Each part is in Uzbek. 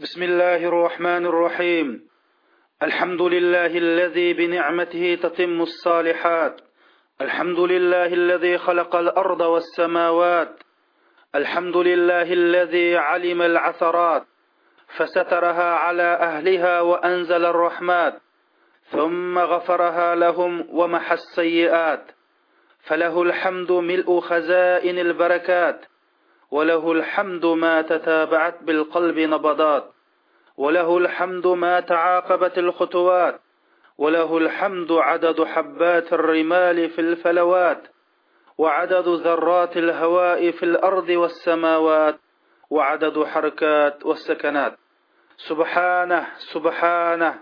بسم الله الرحمن الرحيم. الحمد لله الذي بنعمته تتم الصالحات. الحمد لله الذي خلق الأرض والسماوات. الحمد لله الذي علم العثرات. فسترها على أهلها وأنزل الرحمات. ثم غفرها لهم ومحى السيئات. فله الحمد ملء خزائن البركات. وله الحمد ما تتابعت بالقلب نبضات وله الحمد ما تعاقبت الخطوات وله الحمد عدد حبات الرمال في الفلوات وعدد ذرات الهواء في الأرض والسماوات وعدد حركات والسكنات. سبحانه سبحانه.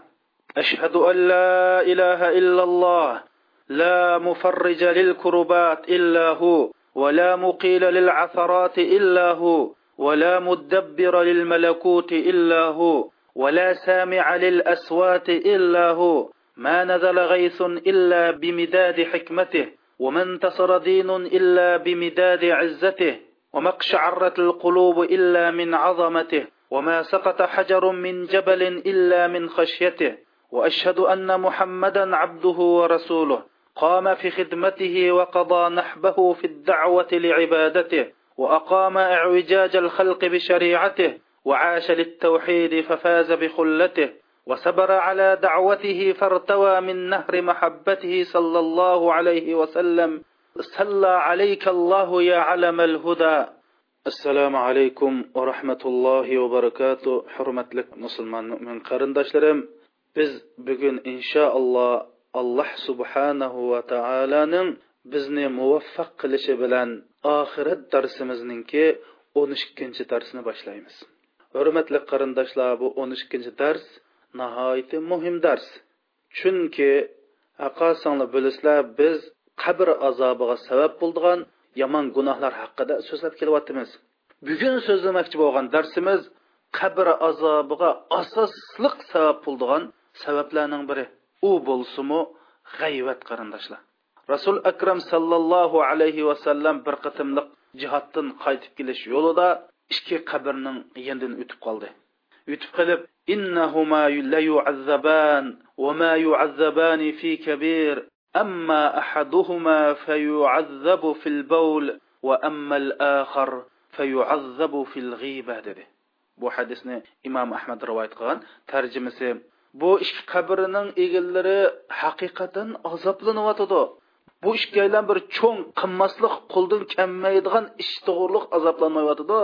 أشهد أن لا إله إلا الله. لا مفرج للكربات إلا هو. ولا مقيل للعثرات إلا هو ولا مدبر للملكوت إلا هو ولا سامع للاصوات إلا هو. ما نزل غيث إلا بمداد حكمته وما انتصر دين إلا بمداد عزته وما اقشعرت القلوب إلا من عظمته وما سقط حجر من جبل إلا من خشيته. وأشهد أن محمدا عبده ورسوله. قام في خدمته وقضى نحبه في الدعوة لعبادته وأقام إعوجاج الخلق بشريعته وعاش للتوحيد ففاز بخلته وصبر على دعوته فارتوى من نهر محبته صلى الله عليه وسلم. صلى عليك الله يا علم الهدى. السلام عليكم ورحمة الله وبركاته. حرمة لك مسلمان مؤمن قرنداشلرم biz bugun inshaalloh alloh subhanahu va taoloning bizni muvaffaq qilishi bilan oxirat darsimizningki o'n ikkinchi darsni boshlaymiz. Hurmatli qarindoshlar bu o'n ikkinchi dars nihoyatda muhim dars. Chunki aqosanglar bilasizlar biz qabr azobiga sabab bo'lgan yomon gunohlar haqida so'zlab kelyapmiz. Bugun so'zlamoqchi bo'lgan darsimiz qabr azobiga asosliq sabab bo'lgan sabablarning biri. u bo'lsimi g'ayvat qarindoshlar. Rasul akram sallallohu alayhi vasallam bir qitimliq jihoddan qaytib kelish yo'lida ikki qabrning yenidan o'tib qoldi. O'tib qilib innahuma la yu'azzaban va ma yu'azzabani fi kabir amma ahaduhuma fayu'azzabu fil bawl va amma al-akhar fayu'azzabu fil ghiba. dedi. Bu hadisni imom ahmad rivoyat qilgan tarjimasi bu ikki qabrining egillari haqiqatan azoblanyotidi. Bu ikkalan bir cho'ng qimmaslik qo'ldan kammaydigan ish to'g'riliq azoblanmayotidi.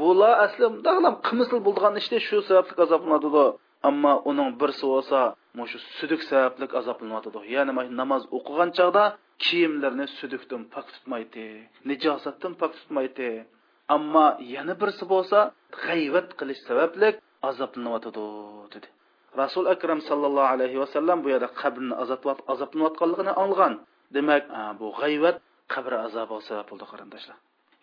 Bular asli dag'lam qimmasli bo'lgan ishda shu sababli azoblanadi. Ammo uning birsi bo'lsa, mushu suduk sababli azoblanadi. Ya'ni namoz o'qigan chog'da kiyimlarni sudukdan pok tutmaydi, nijosatdan pok tutmaydi. Ammo yana birsi bo'lsa, g'ayvat qilish sababli azoblanyotidi dedi. Rasul akram sallallohu alayhi vasallam bu yerda qabrni azoblanayotganligini anglagan. Demak, bu g'ayvat qabr azobi sabab bo'ldi qarindoshlar.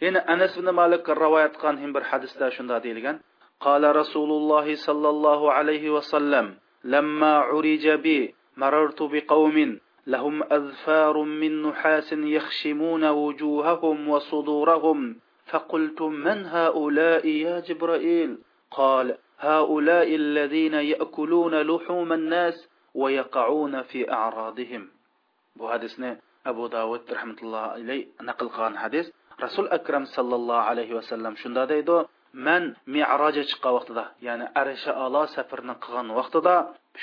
Yana Anas ibn Malik rivoyat qilgan bir hadisda shunda deyilgan: قال رسول الله صلى الله عليه وسلم لما عرج بي مررت بقوم لهم أذفار من نحاس يخشمون وجوههم وصدورهم فقلت من هؤلاء يا جبرائيل قال هؤلاء الذين يأكلون لحوم الناس ويقعون في أعراضهم bu hadisni abu davud rahmatullohi alayhi naql qilgan hadis rasul akram sallallohu alayhi vasallam shunda deydi man mi'roja chiqqan vaqtida ya'ni arisha alo safarini qilgan vaqtida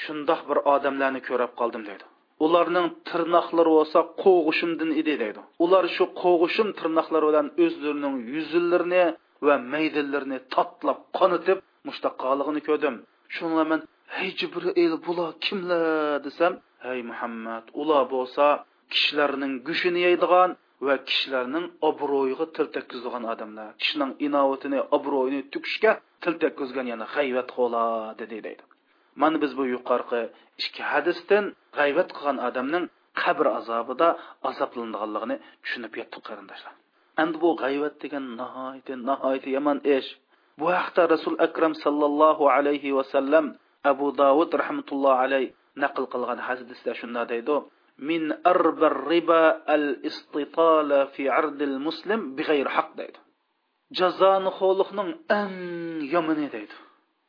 shundoq bir odamlarni ko'rib qoldim deydi ularning tirnoqlari bo'lsa qo'g'ishimdan edi deydi ular shu qo'g'ishim tirnoqlari bilan o'zlarining yuzillarini va maydillarini tatlab qonitib mushtaqoligini ko'rdim. Shunga man hey jibril bular kimlar? desam hey muhammad ular bo'lsa kishilarning go'shini yeydigan va kishilarning obro'yiga til tekkizgan odamlar. Kishining inovatini obro'yini tukishga til tekkizgan yana g'ayvat xola dedi deydi. Mana biz bu yuqorqi ikki hadisdan g'ayvat qilgan odamning qabr azobida azoblanganligini tushunib yetdik qarindoshlar. Endi bu g'ayvat degan nihoyatda nihoyatda yomon ish. Bu haqda rasul akram sallallohu alayhi vasallam abu davud rahmatullohi alayhi naql qilgan hadisda shunday deydi. Min arba riba al istitala fi ardil muslim bighayri haq deydi. Jazoni xo'liqning eng yomoni deydi.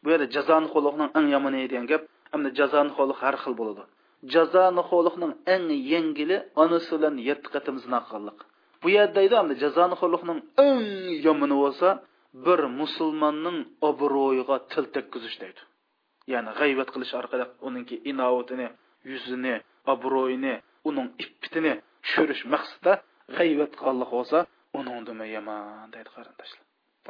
Bu yerda jazoni xo'liqning eng yomoni degan gap hamda jazonixo'liq har xil bo'ladi. Jazoni xo'liqning eng yengili onasi bilan yetti qatim zino qilganlik bu yerda deydi hamda jazonixo'liqning eng yomoni bo'lsa bir musulmonning obro'yiga til tekkizish deydi. Ya'ni g'aybat qilish orqali uningki inovatini yuzini obro'yini uning ippitini tushirish maqsadida g'aybat qilganlik bo'lsa uning dumi yomon deydi qarindoshlar.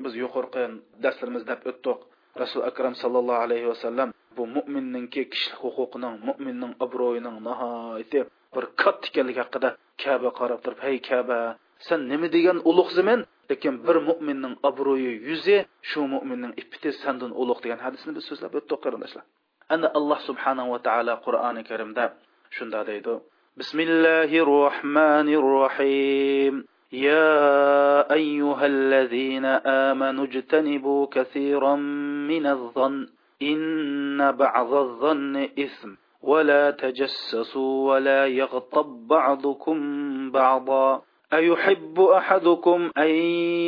Biz yuqorqi darslarimizda o'tdik rasul akram sallallohu alayhi vasallam bu mo'minninki kishilik huquqining mo'minning obro'yining nihoyatda bir katta ekanligi haqida kaba qarab turib hey kaba sen nima degan ulug'zimen lekin bir mo'minning obro'yi yuzi shu mo'minning ippiti sandan ulug' degan hadisni biz so'zlab o'tdik qarindoshlar ana alloh subhanahu va taolo qur'oni karimda shunda deydi bismillahi rohmanir rohim يا أيها الذين آمنوا اجتنبوا كثيرا من الظن إن بعض الظن إثم ولا تجسسوا ولا يغتب بعضكم بعضا. أيحب أحدكم أن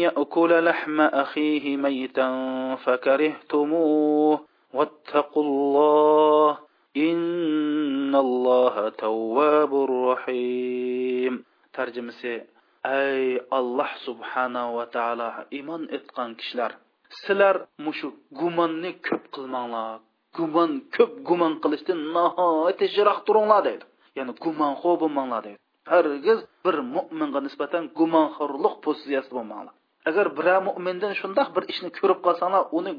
يأكل لحم أخيه ميتا فكرهتموه. واتقوا الله إن الله تواب رحيم. ترجمسي أي الله سبحانه وتعالى إيمان إتقان كشلر. سلر مشو قمان كب قلمان gumon ko'p gumon qilishdan nihoyatda yiroq turinglar deydi. Ya'ni gumonxo bo'lmanglar deydi. Hargiz bir mo'minga nisbatan gumonxo'rlik pozitsiyasida bo'lmanglar. Agar biror mo'mindan shundoq bir ishni ko'rib qolsanglar uni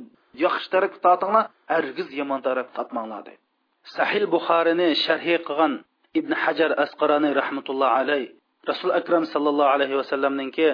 yaxshi tarafga tortinglar hargiz yomon tarafga tortmanglar deydi. Sahil buxoriyni sharhi qilgan ibn hajar asqaroniy rahmatulloh alayhi rasul akram sallallohu alayhi vasallamninki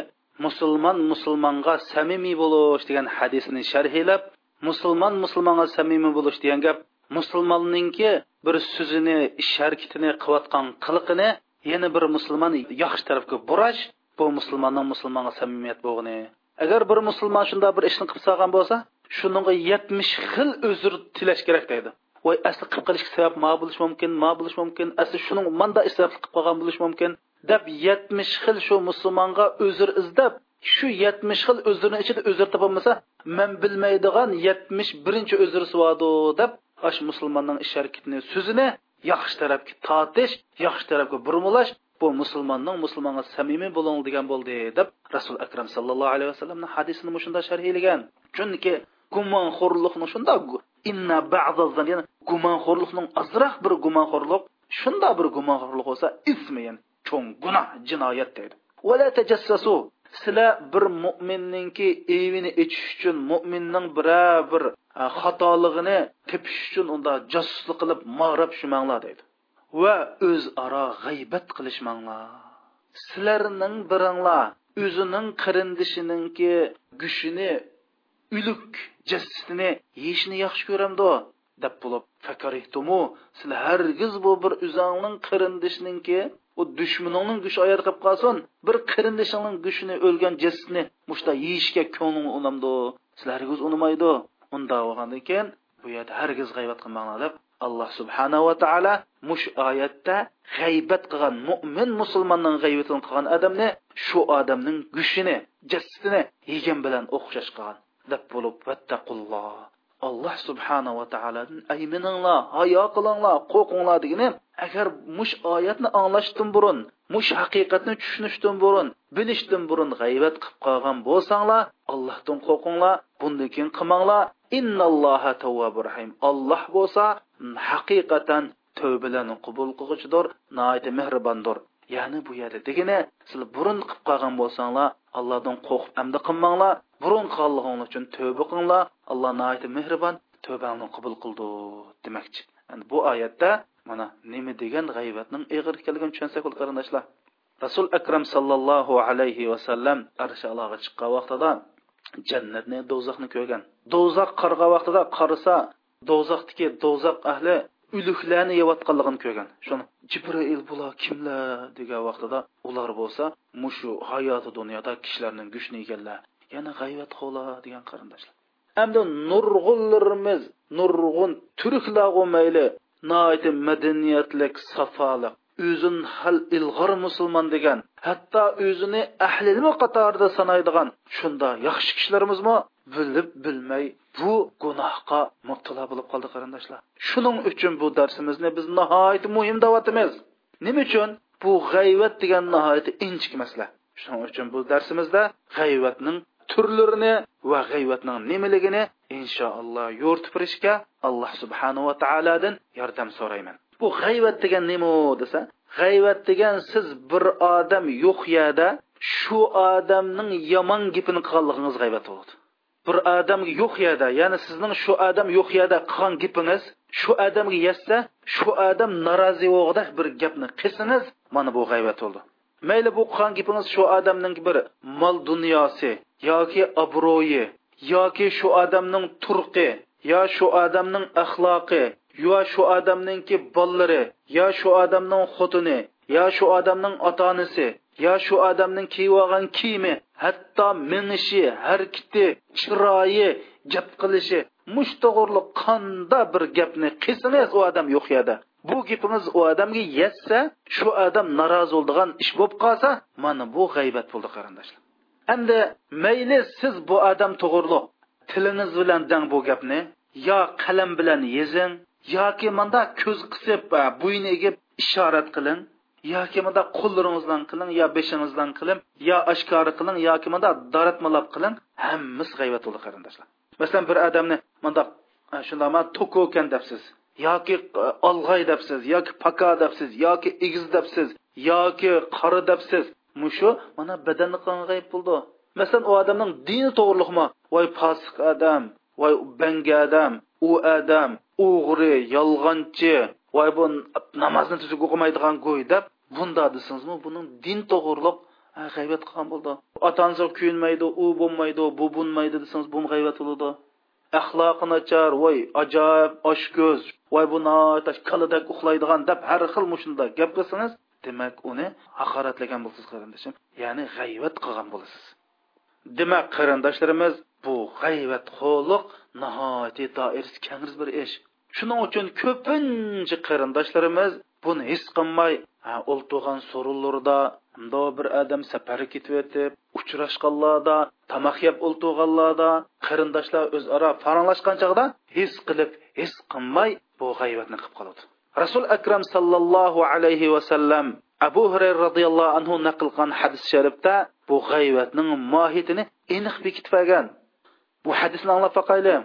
musulmon musulmonga samimiy bo'lish degan hadisini sharhlab musulmon musulmonga samimiy bo'lish degan gap musulmonninki bir so'zini ish harakatini qilayotgan qiliqini yana bir musulmon yaxshi tarafga burash bu musulmonning musulmonga samimiyat bo'lgani agar bir musulmon shunday bir ishni qilib solgan bo'lsa shunga yetmish xil uzr tilash kerak deydi. Voy asli qilib qilishga sabab ma bo'lishi mumkin ma bo'lishi mumkin asli shuning manda isrof qilib qolgan bo'lishi mumkin deb yetmish xil shu musulmonga uzr izlab shu yetmish xil uzrni ichida uzr topolmasa man bilmaydigan yetmish birinchi uzr suvadi deb ash musulmonning ish harakatini so'zini yaxshi tarafga tortish yaxshi tarafga burmulash bu musulmonning musulmonga samimiy bo'ling degan bo'ldi deb rasul akram sallallohu alayhi vasallamning hadisini shunda sharhlagan chunki gumonxo'rlikni shunda inna ba'dazdan ya'ni gumonxo'rlikning ozroq bir gumonxo'rlik shunda bir gumonxo'rlik bo'lsa ismi yani cho'ng gunoh jinoyat deydi. Vala tajassasu sizlar bir mo'minninki evini ichish uchun mo'minning biror bir e, xatolig'ini tepish uchun unda josuslik qilib mag'rab shumanglar deydi. Va o'zaro g'aybat qilishmanglar. Sizlarning biringlar o'zining qarindishininki gushini uluk jasadini yeyishni yaxshi ko'ramdi deb bo'lib fakarihtumu sizlar hargiz bu bir o'zingning qarindishiningki u dushmaningning gushi oyat qilib qolsin bir qarindishingning gushini o'lgan jasadni mushta yeyishga ko'ngling unamdi. Sizlar hargiz unamaydi unda bo'lgandan keyin bu yerda hargiz g'aybat qilmanglar deb alloh subhanava taolo mush oyatda g'aybat qilgan mo'min musulmonning g'aybatini qilgan odamni shu odamning gushini jasadini yegan bilan o'xshash qilgan deb bo'lib vattaqulloh. Alloh subhanava taolodan aymininglar hayo qilinglar qo'rqinglar degani agar mush oyatni anglashdan burun mush haqiqatni tushunishdan burun bilishdan burun g'aybat qilib qolgan bo'lsanglar allohdan qo'rqinglar bundan keyin qilmanglar. Innalloha tavvabu rahim. Alloh bo'lsa haqiqatan tavbalarni qabul qilg'uchidir noiti mehribondir. Ya'ni bu yerda degani sizlar burun qilib qolgan bo'lsanglar allohdan qo'rqib amdi qilmanglar. Burun qilganliginglar uchun tavba qilinglar. Alloh noiti mehribon tavbangni qabul qildi demoqchi. Yani bu oyatda mana nima degan g'aybatning ig'ir ekanligini tushunsak bo'l qarindoshlar. Rasul akram sallallohu alayhi vasallam arsh alog'a chiqqan vaqtida jannatni do'zaxni ko'rgan. Do'zax qarg'an vaqtida qarasa do'zaxdagi do'zax ahli uluklarni yeyotganligini ko'rgan. Shuni jibril bular kimlar degan vaqtida ular bo'lsa mushu hayoti dunyoda kishilarning go'shtini yeganlar yana g'ayvat xola degan qarindoshlar. Hamda nurg'unlarimiz nurg'un turklar mayli noiti madaniyatlik safoliq o'zin hal ilg'or musulmon degan hatto o'zini ahli ilmi qatorida sanaydigan shunda yaxshi kishilarimizmi bilib bilmay bu gunohga mubtalo bo'lib qoldi qarindoshlar. Shuning uchun bu darsimizni biz nihoyat muhim deyapmiz nima uchun? Bu g'ayvat degan nihoyat inchik masala shuning uchun bu darsimizda g'ayvatning turlarini va g'ayvatning nimaligini inshaalloh yo'rtib berishga alloh subhanava taolodan yordam so'rayman. Bu g'ayvat degan nima desa g'ayvat degan siz bir odam yo'q yerda shu odamning yomon gapini qilganligingiz g'aybat bo'ladi bir odamga yo'q yerda ya'ni sizning shu odam yo'q yerda qilgan gapingiz shu odamga yetsa shu odam norozi bo'lg'ida bir gapni qilsangiz mana bu g'aybat bo'ldi. Mayli bu qilgan gapingiz shu odamning bir mol dunyosi yoki obro'yi yoki shu odamning turqi yo shu odamning axloqi yo shu odamningki bollari yo shu odamning xotini yo shu odamning ota onasi yo shu odamning kiyib olgan kiyimi hatto minishi harakati chiroyi gap qilishi mushtog'urliq qanda bir gapni qilsangiz u odam yo'q yerda bu gapingiz u odamga yetsa shu odam norozi bo'ladigan ish bo'lib qolsa mana bu g'aybat bo'ldi qarindoshlar. Endi mayli siz bu odam to'g'riliq tilingiz bilan dang bu gapni. Yo qalam bilan yezing yoki manda ko'z qisib bo'yni egib ishorat qiling yoki manda qo'llaringizdan qiling yo beshingizdan qiling yo oshkora qiling yoki manda daratmalab qiling hammasi g'aybat bo'ldi qarindoshlar. Masalan bir odamni manda shundaqma to'kokan debsiz yoki e, olg'ay debsiz yoki paka debsiz yoki egiz debsiz yoki qora debsiz mushu mana badanni qilgan bo'ldi. Masalan u odamning dini to'g'riliqmi? Voy posiq odam voy banga odam u odam o'g'ri yolg'onchi voy bu namozni tuzuk o'qimaydigan go'y deb bunda desangizmi buning din to'g'riliq g'aybat qilgan bo'ldi. Ota onasiga kuyinmaydi u bo'lmaydi bu bo'lmaydi desangiz bu g'aybat bo'ladi axloqi nachar voy ajoyib oshko'z voy bu kaladak uxlaydigan deb har xil mushunda gap qilsangiz demak uni haqoratlagan bo'lasiz qarindoshim. Ya'ni g'ayvat qilgan bo'lasiz. Demak qarindoshlarimiz bu g'ayvat xo'liq nihoyatda doirasi kang bir ish. Shuning uchun ko'pincha qarindoshlarimiz buni his qilmay o'ltirgan so'rinlarda ndo bir odam safarga ketib uchrashganlarda tomoq yeb o'ltirganlarda qarindoshlar o'zaro paranglashgan chog'da his qilib his qilmay bu g'ayvatni qilib qoladi. Rasul akram sallallohu alayhi vasallam abu hurayra roziyallohu anhu naql qilgan hadis sharifda bu g'ayvatning mohiyatini aniq bekitib olgan bu hadisni anglab boqaylik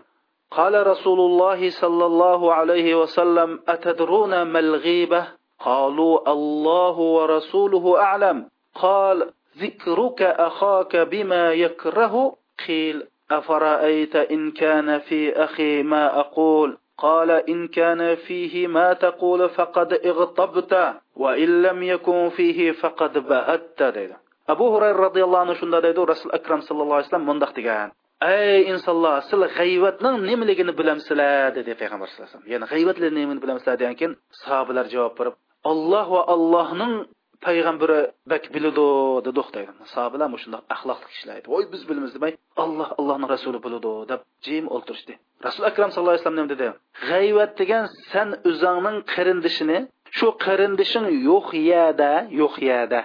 قال رسول الله صلى الله عليه وسلم أتدرون ما الغيبة قالوا الله ورسوله أعلم قال ذكرك أخاك بما يكره قيل أفرأيت إن كان في أخي ما أقول قال إن كان فيه ما تقول فقد اغطبت وإن لم يكن فيه فقد بهت ديدا أبو هرير رضي الله عنه شنده ديدو رسول أكرم صلى الله عليه وسلم مندخ ديگان أي إنسان الله سل غيوتنا نم لغن بلم سلا ديدي پیغمبر صلى الله يعني غيوت لنم بلم سلا ديان كين صحابلار جواب الله و الله نن payg'ambari bak biladi dedi deydi sahobalar shundoq axloqli kishilar edi voy biz bilamiz demay alloh allohning rasuli biladi deb jim o'ltirishdi. Rasul akram sallallohu alayhi vasallam dedi? G'ayvat degan san o'zingning qarindishini shu qarindishing yo'q yada yo'q yada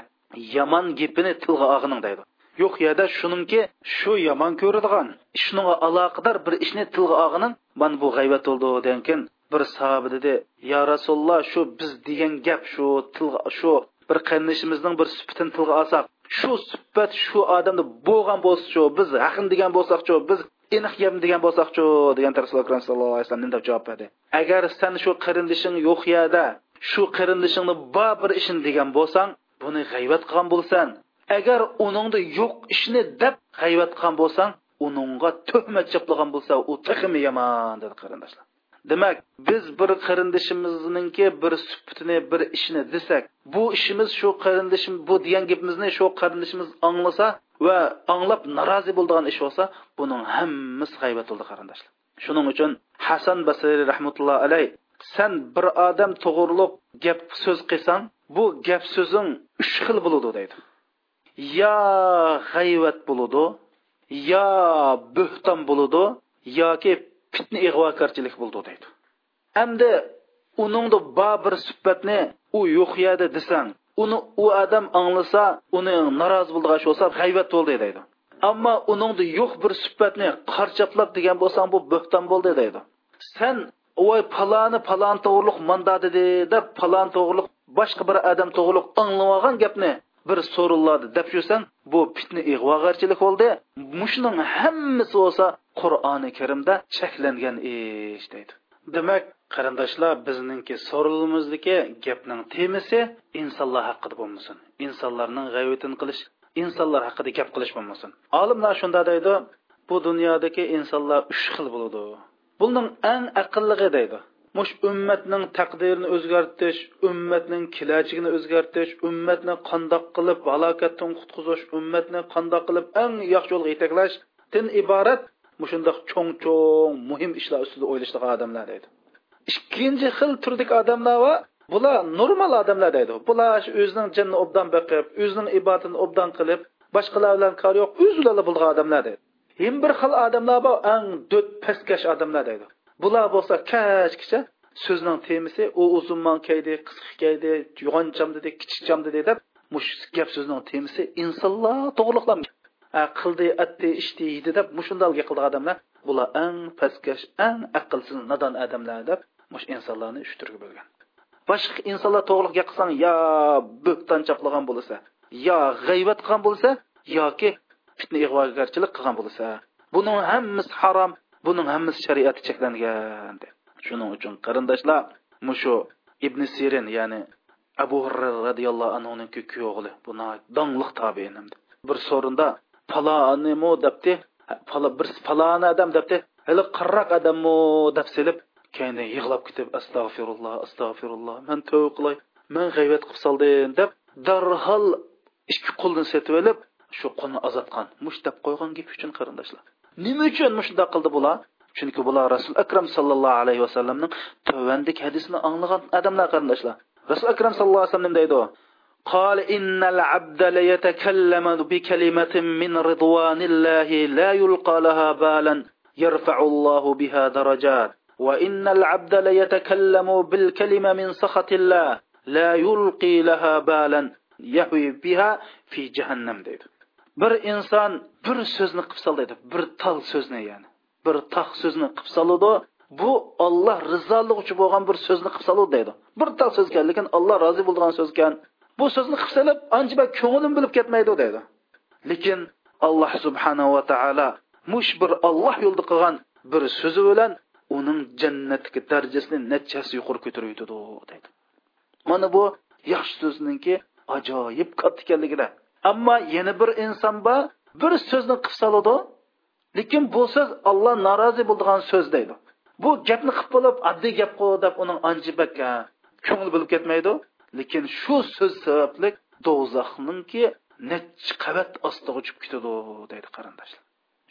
yomon gapini tilga og'ining deydi. Yo'q yada shuningki shu yomon ko'radigan shunga aloqador bir ishni tilga og'ining mana bu g'ayvat bo'ldi degan keyin bir sahoba dedi yo rasululloh shu biz degan gap shu tilga shu bir qarindishimizning bir sifatini tilga olsak shu sifat shu odamda bo'lgan bo'lsachu biz haqin degan bo'lsakchu biz aniq gapim degan bo'lsakchu degan rasululloh akram sallallohu alayhi vasallam javob berdi. Agar sen shu qarindishing yo'q yerda shu qarindishingni bor bir ishini degan bo'lsang buni g'ayvat qilgan bo'lsan. Agar uningda yo'q ishni deb g'ayvat qilgan bo'lsang uningga tuhmat chaplagan bo'lsa u texmi yomon dedi qarindoshlar. Demak biz bir qarindishimizningki bir sifatini bir ishni desak bu ishimiz shu qarindishim bu degan gapimizni shu qarindishimiz anglasa va anglab norozi bo'ladigan ish bo'lsa buning hammasi g'aybat bo'ldi qarindoshlar. Shuning uchun hasan basriy rahmatulloh alay san bir odam to'g'riliq gap so'z qilsang bu gap so'zing uch xil bo'ladi deydi. Yo g'ayvat bo'ladi yo bo'xton bo'ladi yoki fitna ig'vogarchilik bo'ldi deydi. Hamda uningda bor bir sifatni u yo'q desang uni u odam anglasa uni norozi bo'ldigan bo'lsa g'aybat bo'ldi deydi. Ammo uningda yo'q bir sifatni qarchaplab degan bo'lsang bu bo'xton bo'ldi deydi. Sen voy paloni palon to'g'riliq manda dedi deb palon to'g'riliq boshqa bir odam to'g'riliq anglagan gapni bir so'rinlarni deb yursan bu fitna ig'vogarchilik bo'ldi mushuning hammasi bo'lsa qur'oni karimda cheklangan ish deydi. Demak qarindoshlar bizningki so'rilimizniki gapning temasi insonlar haqida bo'lmasin insonlarning g'ayvatini qilish insonlar haqida gap qilish bo'lmasin. Olimlar shunda deydi bu dunyodagi insonlar uch xil bo'ladi. Buning eng aqllig'i deydi. Mush ummatning taqdirini o'zgartirish ummatning kelajagini o'zgartirish ummatni qandoq qilib halokatdan qutqizish ummatni qandoq qilib eng yaxshi yo'lga yetaklashdan iborat. Mushundoq cho'ng cho'ng muhim ishlar ustida o'ylashdigan odamlar deydi ikkinchi xil turdagi odamlar va bular normal odamlar deydi bular o'zining jinni obdan boqib o'zining ibodatini obdan qilib boshqalar bilan kor yo'q o'zlari bo'lgan odamlar deydi ham bir xil odamlar bor eng do't pastkash odamlar deydi bular bo'lsa kachgacha so'zning temisi u uzunman kaydi qisqa kaydi yo'g'oncham dedi kichikcham dedi deb mush gap so'zning temisi insonlar to'g'riliqlam qildi atdi ishdi yedi deb mushundalga qildi odamlar bular eng pastkash eng aqlsiz nadon odamlar deb mush insonlarni uch turga bo'lgan boshqa insonlar to'g'riliq qilsang yo bo'ktan chaplagan bo'lsa yo g'ayvat qilgan bo'lsa yoki fitna ig'vogarchilik qilgan bo'lsa buning hammasi harom buning hammasi shariati cheklangan shuning uchun qarindoshlar mushu ibn sirin ya'ni abu hurra roziyallohu anhuning kuyovli bu dongliq tobein bir so'rinda palonimu debdi bir falon odam debdi hali qirroq odammi deb silib keyin yig'lab ketib astag'firulloh astag'firulloh man tavba qilay man g'aybat qilib soldim deb darhol ikki qulni setib olib shu qulni azotgan mush deb qo'ygan gap uchun qarindoshlar. Nima uchun mushundoq qildi bular chunki bular rasul akram sallallohu alayhi vasallamning tuvandik hadisini anglagan odamlar qarindoshlar rasul akram sallallohu alayhi vasallam deydi قال إن العبد ليتكلم بكلمة من رضوان الله لا يلقى لها بالا يرفع الله بها درجات وإن العبد ليتكلم بالكلمة من سخط الله لا يلقي لها بالا يهوي بها في جهنم ديد bir inson bir so'zni qilib sol bir tal so'zni ya'ni. Bir taq so'zni qilib soladi bu olloh rizoligi uchun bo'lgan bir so'zni qilib soladi deydi. Bir tal so'z ekan lekin olloh rozi bo'lgan so'z ekan. Bu so'zni qilib solib ancha bir ko'nglim bilib ketmaydi deydi. Lekin alloh subhanahu va taolo mush bir olloh yo'lida qilgan bir so'zi bilan uning jannatga darajasini nechasi yuqori ko'tarib yetadi deydi. Mana bu yaxshi so'zningki ajoyib katta ekanligida ammo yana bir inson bor bir so'zni qilib soladi lekin bu so'z olloh norozi bo'ladigan so'z deydi. Bu gapni qilib bo'lib oddiy gap qil deb uning anjibak ko'ngli bo'lib ketmaydi. Lekin shu so'z sababli do'zaxninki nechi qavat ostiga uchib ketadi deydi qarindoshlar.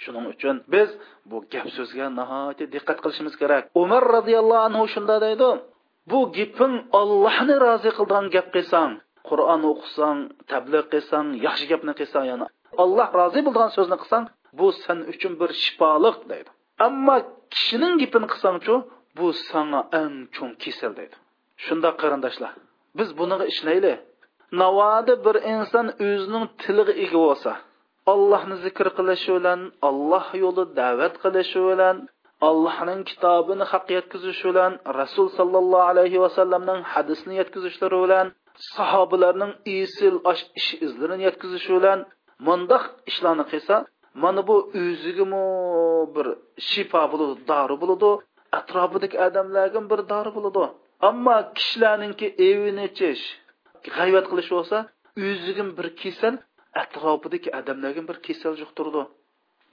Shuning uchun biz bu gap so'zga nihoyatda diqqat qilishimiz kerak. Umar roziyallohu anhu shunda deydi bu gaping ollohni rozi qilgan gap qilsang qur'on o'qisang tabliq qilsang yaxshi gapni qilsang yana alloh rozi bo'lgan so'zni qilsang bu sen uchun bir shifoliq deydi. Ammo kishining gapini qilsangchu bu sanga eng cho'ng kasal deydi. Shundoq qarindoshlar biz buniga ishlaylik navoda bir inson o'zining tiliga ega bo'lsa allohni zikr qilishi bilan alloh yo'li da'vat qilishi bilan allohning kitobini haq yetkazishi bilan rasul sollallohu alayhi vasallamning hadisini yetkazishlari bilan sahobalarning isil ish izlarini yetkazishi bilan mundoq ishlarni qilsa mana bu o'zigami bir shifo bo'ladi dori bo'ladi atrofidagi odamlarga bir dori bo'ladi. Ammo kishilarninki evini ichish g'ayvat qilish bo'lsa o'zigim bir kasal atrofidagi odamlarga bir kasal yuqtirdi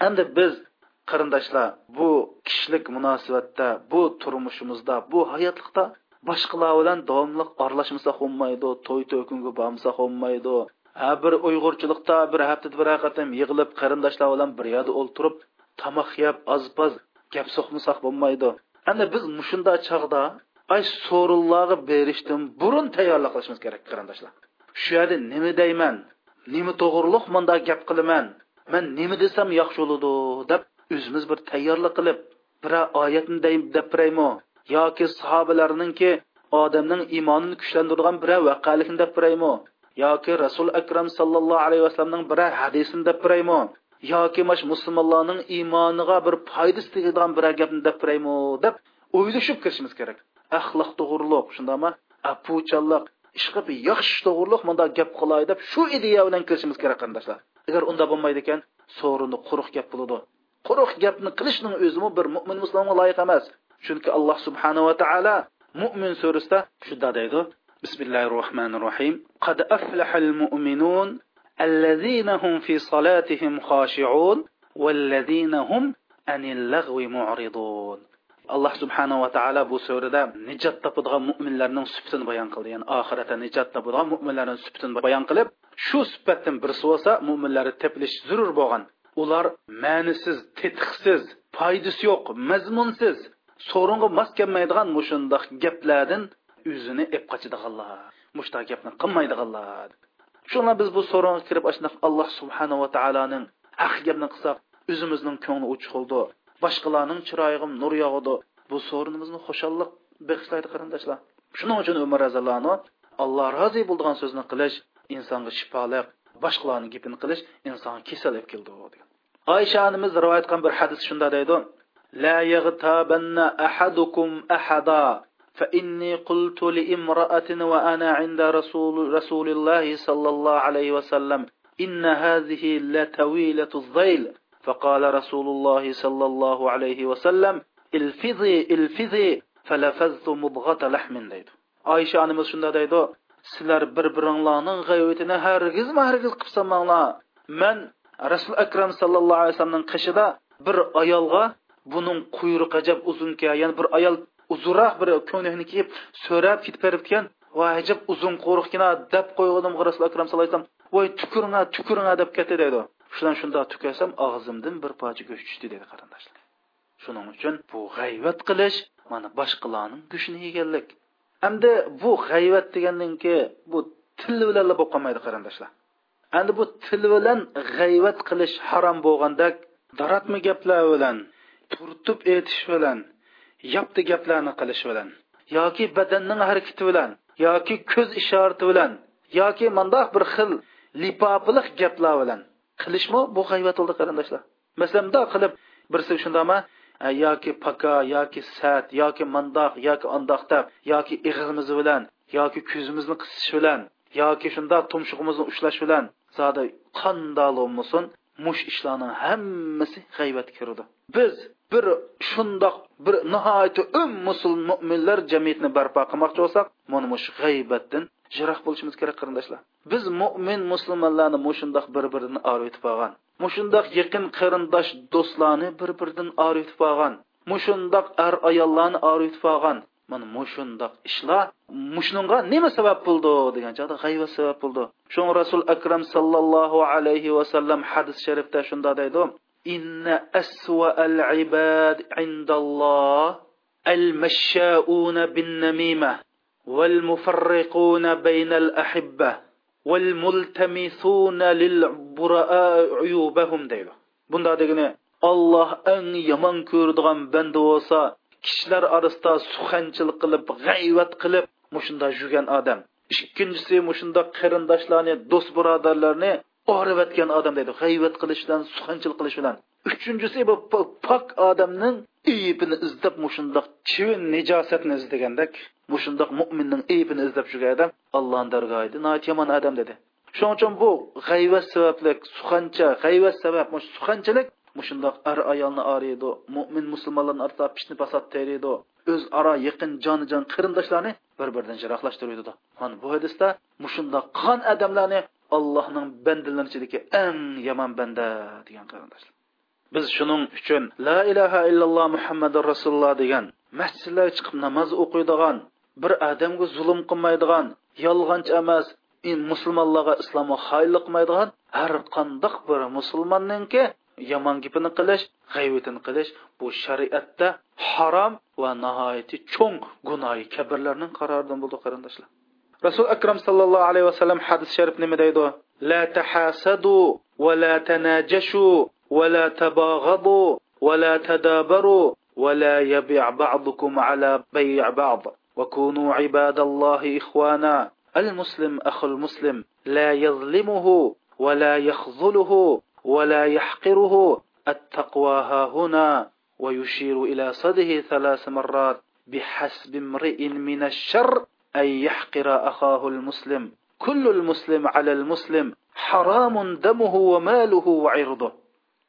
endi biz qarindoshlar bu kishilik munosabatda bu turmushimizda bu hayotlikda boshqalar bilan davomli aralashmasak bo'lmaydi to'y to'kinga bormasak bo'lmaydi ha bir uyg'urchilikda bir haftada bir qatam yig'ilib qarindoshlar bilan bir yerda o'ltirib tomoq yeb ozpoz gap so'qmasak bo'lmaydi. Ana biz mushunda chog'da ay so'rinlarga berishdan burun tayyorlik qilishimiz kerak qarindoshlar. Shu yerda nima deyman nima to'g'riliq munda gap qilaman man nima desam yaxshi bo'ladi deb o'zimiz bir tayyorlik qilib bir oyatni deb biraymi yoki sahobalarninki odamning iymonini kuchlantirgan biror vaqalikni deb biraymi? Yoki rasul akram sallallohu alayhi vasallamning biror hadisini deb biraymi? Yoki mash musulmonlarning iymoniga bir foydasi tegadigan bir gapni deb biraymi? deb o'ylashib kirishimiz kerak. Axloq to'g'riliq shundaymi? Apuchanliq ishqib yaxshi to'g'riliq bunda gap qilay deb shu ideya bilan kirishimiz kerak qarindoshlar agar unda bo'lmaydi ekan so'rini quruq gap bo'ladi. Quruq gapni qilishning o'zimi bir mo'min musulmonga loyiq emas. Chunki alloh subhanava taolo mo'min surasida shunda deydi الله الرحمن الرحيم قد أفلح المؤمنون الذين هم في صلاتهم خاشعون والذين هم عن اللغو معرضون alloh subhanava taolo bu surada nijot topadigan mo'minlarning sifatini bayon qildi ya'ni oxiratda nijot topadigan mo'minlarning sifatini bayon qilib shu sifatdan birisi bo'lsa mo'minlarni tepilish zarur bo'lgan ular ma'nisiz tetiqsiz foydasi yo'q mazmunsiz so'ringa mos kelmaydigan mushundoq gaplardan o'zini ep qochadiganlar mushta gapni qilmaydiganlar. Shuna biz bu so'ringa kirib shunaqa alloh subhanava taoloning haq gapni qilsak o'zimizning ko'ngli uchiqildi boshqalarning chiroyiga nur yog'idi. Bu so'rinimizni xushalliq bag'ishlaydi qarindoshlar. Shuning uchun umar roziyallohu alloh rozi bo'lgan so'zni qilish insonga shifoliq boshqalarni gapini qilish insonga kasal olib keldi degan. Oysha onamiz rivoyat qilgan bir hadis shunda deydi. لا يغتابن أحدكم أحدا فإني قلت لامرأة وأنا عند رسول, رسول الله صلى الله عليه وسلم إن هذه لتويلة الظيل فقال رسول الله صلى الله عليه وسلم الفذي الفذي فلفذت مضغة لحم ديد Айша анымыз шунда дейді, сілер бір-біріңланың ғайуетіне әргіз ма әргіз қыпсамаңла. Мен Расул Акрам салаллаху айсамның қышыда бір аялға buning quyruqi ajab uzunka ya'ni bir ayol uzunroq bir ko'nikni kiyib so'rab ketib beribdikan va ajab uzun qo'riqkina deb qo'ygandim rasul akram sallallohu alayhi vasallam voy tukuringa tukuringa deb ketdi deydi. Shundan shundoq tukasam og'zimdan bir parcha go'sht tushdi dedi qarindoshlar. Shuning uchun bu g'ayvat qilish mana boshqalarning go'shtini yeganlik. Endi bu g'ayvat degandanki bu til bilan bo'lib qolmaydi qarindoshlar. Endi bu til bilan g'ayvat qilish harom bo'lgandek daratmi gaplar bilan turtib aytish bilan yapti gaplarni qilish bilan yoki badanning harakati bilan yoki ko'z ishorati bilan yoki mandoq bir xil lipobiliq gaplar bilan. Qilishmi bu g'ayvat bo'ldi qarindoshlar? Masalan bundoq qilib birisi shundami e, yoki paka yoki sat yoki mandoq yoki andoq deb yoki ig'imiz bilan yoki ko'zimizni qisish bilan yoki shundoq tumshug'imizni ushlash bilan. Zodi qandoq bo'lmasin? Mush ishlarning hammasi g'ayvatga kirdi biz bir shundoq bir nihoyatda um musulmon mo'minlar jamiyatni barpo qilmoqchi bo'lsak mana mush g'aybatdan jiroq bo'lishimiz kerak qarindoshlar. Biz mo'min musulmonlarni mushundoq bir birini oriytib olgan mushundoq yaqin qarindosh do'stlarni bir biridan oriytib olgan mushundoq ar ayollarni oriytib olgan mana mushundoq ishlar mushunga nima sabab bo'ldi degan chog'da g'ayva sabab bo'ldi. Shu rasul akram sallallohu alayhi vasallam hadis sharifda shunda deydi inna aswa al ibad indalloh al mashshauna bin namima wal mufarriquna baynal ahibba wal multamisuna lil bura'a uyubahum deydi. Bunda degani alloh eng yomon ko'radigan banda bo'lsa kishilar orasida suxanchilik qilib g'ayvat qilib mushunda yurgan odam. Ikkinchisi mushunda qarindoshlarni do'st birodarlarni orivatgan odam deydi. G'ayvat qilish bilan suxanchilik qilish bilan uchinchisi bu pok odamning iyibini izlab mushundoq chivin nijosatni izlagandek mushundoq mo'minning iyibini izlab yurgan odam allohni dargohida yomon odam dedi. Shuning uchun bu g'ayvat sababli suxancha g'ayvat sabab suxanchilik mushundoq ar ayolni oriydi mo'min musulmonlarni orasida pishni pasat teriydi o'zaro yaqin jonijon qarindoshlarni bir biridan jiroqlashtiradi mana bu hadisda mushundoq qilgan odamlarni allohning bandalari ichidagi eng yomon banda degan qarindoshlar. Biz shuning uchun la ilaha illalloh muhammadu rasululloh degan masjidlarga chiqib namoz o'qiydigan bir odamga zulm qilmaydigan yolg'onchi emas musulmonlarga islomga xoinlik qilmaydigan har qandoq bir musulmonninki yomon gapini qilish g'ayvatini qilish bu shariatda harom va nihoyatda cho'ng gunohi kabirlarning qaroridan bo'ldi qarindoshlar rasul akram sallallohu alayhi vasallam hadis sharif nima deydi la tahasadu va la tanajashu ولا تباغضوا ولا تدابروا ولا يبيع بعضكم على بيع بعض وكونوا عباد الله إخوانا المسلم أخو المسلم لا يظلمه ولا يخذله ولا يحقره التقوى ها هنا ويشير إلى صده ثلاث مرات بحسب امرئ من الشر أن يحقر أخاه المسلم كل المسلم على المسلم حرام دمه وماله وعرضه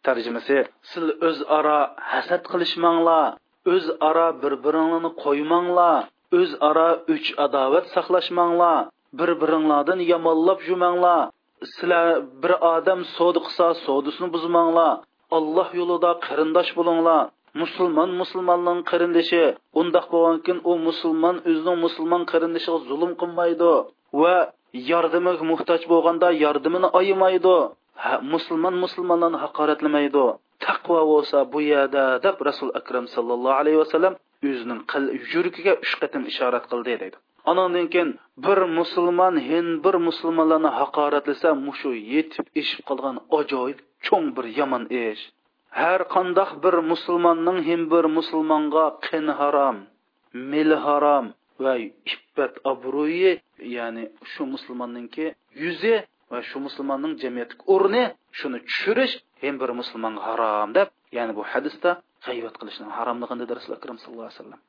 ترجمة سل أز أرى حسد قلش الله أز أرى بربرنان قوي مانلا أز أرى أج أداوت سخلش مانلا بربرنان يمالب الله. Sizlar bir odam savdo qilsa savdosini buzmanglar. Alloh yo'lida qarindosh bo'linglar. Musulmon musulmonning qarindoshi. Undoq bo'lgankin u musulmon o'zining musulmon qarindoshiga zulm qilmaydi va yordamiga muhtoj bo'lganda yordamini oyimaydi. Musulmon musulmonlarni haqoratlamaydi. Taqvo bo'lsa bu yerda deb rasul akram sallallohu alayhi vasallam o'zining yuragiga uch qatim ishorat qildi deydi. Anandan keyin bir musulmon hin bir musulmonlarni haqoratlasa mushu yetib eshib qolgan ajoyib cho'ng bir yomon ish har qandoq bir musulmonning hin bir musulmonga qin harom mil harom va iffat obro'yi ya'ni shu musulmonninki yuzi va shu musulmonning jamiyatdagi o'rni shuni tushirish ham bir musulmonga harom deb ya'ni bu hadisda g'ayvat qilishni haromligini rasul akram sallallohu alayhi vasallam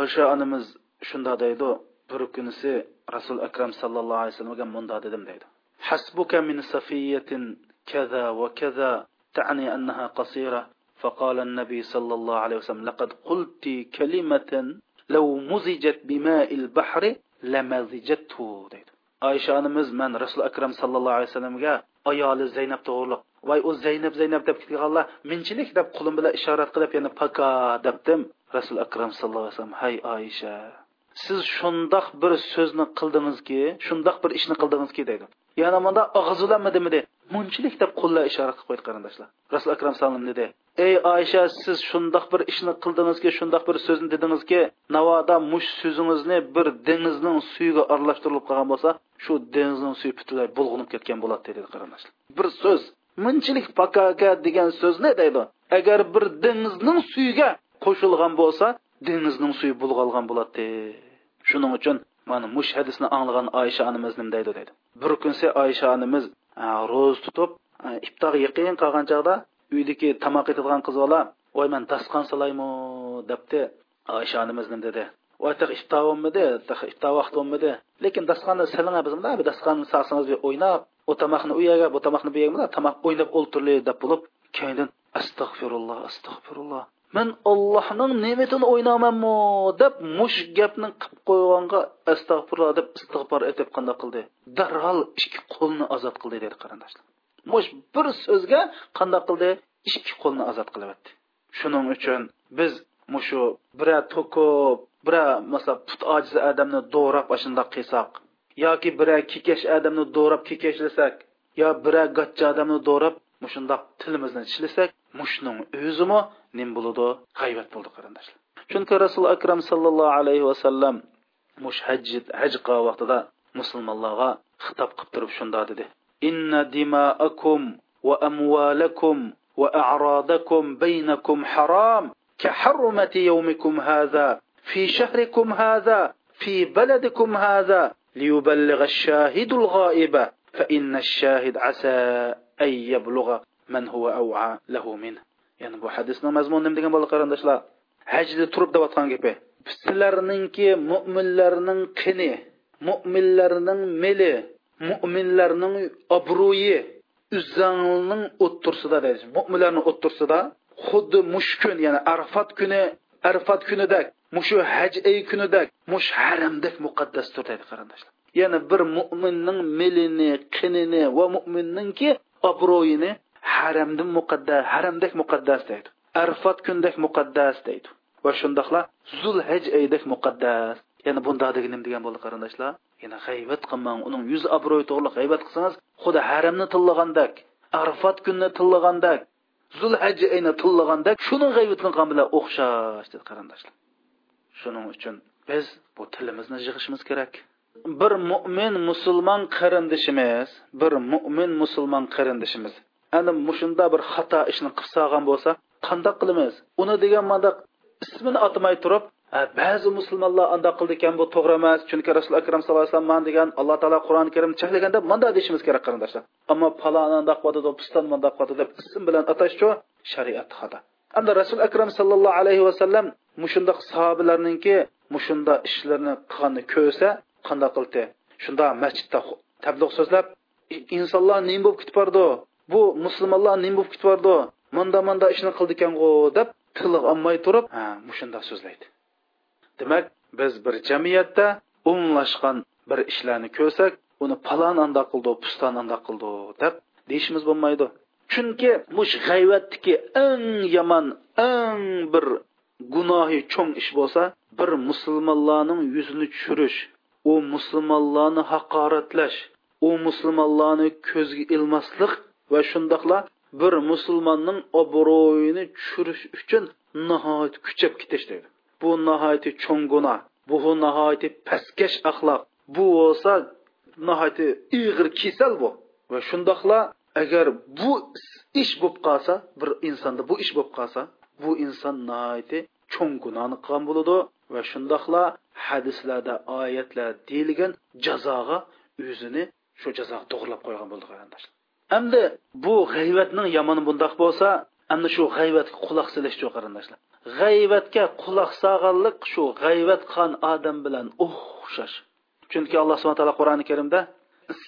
osha onamiz shunda deydi bir kunisi rasul akram sallallohu alayhi vasallamga munda dedim deydi hasbuka min safiyatin kaza va kaza تعني أنها قصيرة فقال النبي صلى الله عليه وسلم لقد قلت كلمة لو مزجت بماء البحر لمزجته deydi oysha onamiz man rasul akram sallallohu alayhi vasallamga ayoli zaynab to'g'riliq voy u zaynab zaynab deb ketganlar minchilik deb qo'lim bilan ishorat qilib yana paka debdim rasul akram sallallohu alayhi vasallam hay oysha siz shundoq bir so'zni qildingizki shundoq bir ishni qildingizki deydi. Yana bunda og'zilanmadimidi munchilik deb qo'llar ishora qilib qo'ydi qarindoshlar. Rasul akram salom dedi. Ey oysha siz shundoq bir ishni qildingizki shundoq bir so'zni dedingizki navoda mush so'zingizni bir dengizning suyiga aralashtirilib qolgan bo'lsa shu dengizning suyi butunlay bulg'unib ketgan bo'ladi dedi qarindoshlar. Bir so'z munchilik pakaka degan so'zni deydi? Agar bir dengizning suyiga qo'shilgan bo'lsa dengizning suyi bulg'algan bo'ladi shuning uchun mana mush hadisni anglagan oysha onamiz nima deydi deydi bir kunsi oysha onamiz ro'z tutib iftorga yaqin qolgan chog'da uydagi tomoq etadigan qiz bola voy man dasqon solaymi debdi oysha onamiz nima dedi voy taq iftor iftor lekin dasqonni silinga biz bu dasqonni saqsangiz o'ynab u u yerga bu bu yerga o'ynab men ollohning ne'matini o'ynamanmi deb mush gapni qilib qo'yganga astag'firulloh deb istig'for etib qanday qildi darhol ikki qo'lni ozod qildi dedi qarindoshlar mush bir so'zga qanday qildi ikki qo'lni ozod qilyapti shuning uchun biz mushu bira to'kib bira masalan put ojiz odamni do'rab shundoq qilsak yoki bira kekash odamni do'rab kekashlasak yo bira gachcha odamni do'rab shundoq tilimizni tishlasak mushning o'zimi nim bo'ladi g'aybat bo'ldi qarindoshlar chunki rasul akram sallallohu alayhi vasallam mush haj haj qilgan vaqtida musulmonlarga xitob qilib turib shunda dedi inna dimaakum va amwalakum va a'radakum baynakum haram كحرمة يومكم هذا في شهركم هذا في بلدكم هذا ليبلغ الشاهد الغائب فإن الشاهد عسى أن يبلغ man huwa aw'a lahu min. Ya'ni bu hadisning mazmuni nima degan bo'ldi qarindoshlar. Hajda turib deyotgan gapi. Sizlarningki mo'minlarning qini mo'minlarning meli mo'minlarning obro'yi izzangning o'ttursida deydi. Mo'minlarning o'ttursida xuddi mush kun ya'ni arfat kuni arfat kunidek mushu haj ey kunidek mush haramdek muqaddasdir deydi qarindoshlar. Ya'ni bir mo'minning melini qinini va mo'minninki obro'yini haramdan muqaddas haramdek muqaddas deydi. Arfat kundek muqaddas deydi. Va shundoqla zulhaj aydek muqaddas. Ya'ni bunda degan degan bo'ldi qarindoshlar. Yana g'aybat qilmang uning yuz obro'yi to'g'ri g'aybat qilsangiz xuddi haramni tillagandak arfat kunni tillagandak zulhaj ayni tillagandak shuni g'aybat qilgan bilan o'xshash dedi qarindoshlar. Shuning uchun biz bu tilimizni yig'ishimiz kerak. Bir mo'min musulmon qarindishimiz bir mo'min musulmon qarindishimiz ana mushunda bir xato ishni qilib solgan bo'lsa qandoq qilamiz? Uni degan mandaq ismini atmay turib ba'zi musulmonlar andoq qildi ekan bu to'g'ri emas chunki rasuli akram sallallohu alayhi vasallam degan alloh taolo qur'oni karim cheklaganda manda deyishimiz kerak qarindoshlar ammo palon andoq qiladi piston mandoq qiladi deb ism bilan atashchu shariat xato endi rasul akram sallallohu alayhi vasallam mushundoq sahobalarninki mushunda ishlarni qilganini ko'rsa qanday qildi? Shunda masjidda tabliq so'zlab insonlar nima bo'lib ketib bordi? Bu musulmonlar nima bo'lib ketib manda manda ishni qildi ekanu deb tili olmay turib ha mushundoq so'zlaydi. Demak biz bir jamiyatda umumlashgan bir ishlarni ko'rsak uni palon andoq qildi puston andoq qildi deb deyishimiz bo'lmaydi. Chunki mush g'ayvatniki eng yomon eng bir gunohi cho'ng ish bo'lsa bir musulmonlarning yuzini tushirish u musulmonlarni haqoratlash u musulmonlarni ko'zga ilmaslik va shundoqla bir musulmonning obro'yini tushirish uchun nihoyat kuchab ketish deydi. Bu nihoyat cho'ng gunoh bu nihoyat pastkash axloq bu bo'lsa nihoyat ig'ir kasal bu. Va shundoqla agar bu ish bo'lib qolsa bir insonda bu ish bo'lib qolsa bu inson nihoyat cho'ng gunohni qilgan bo'ladi. Va shundoqla hadislarda oyatlar deyilgan jazoga o'zini shu jazoga to'g'irlab qo'ygan bo'ldi qarindoshlar endi bu g'ayvatning yomoni bundoq bo'lsa endi shu g'ayvatga quloq solishchu qarindoshlar. G'ayvatga quloq solganlik shu g'ayvat qilgan odam bilan o'xshash. Chunki alloh subhana taolo qur'oni karimda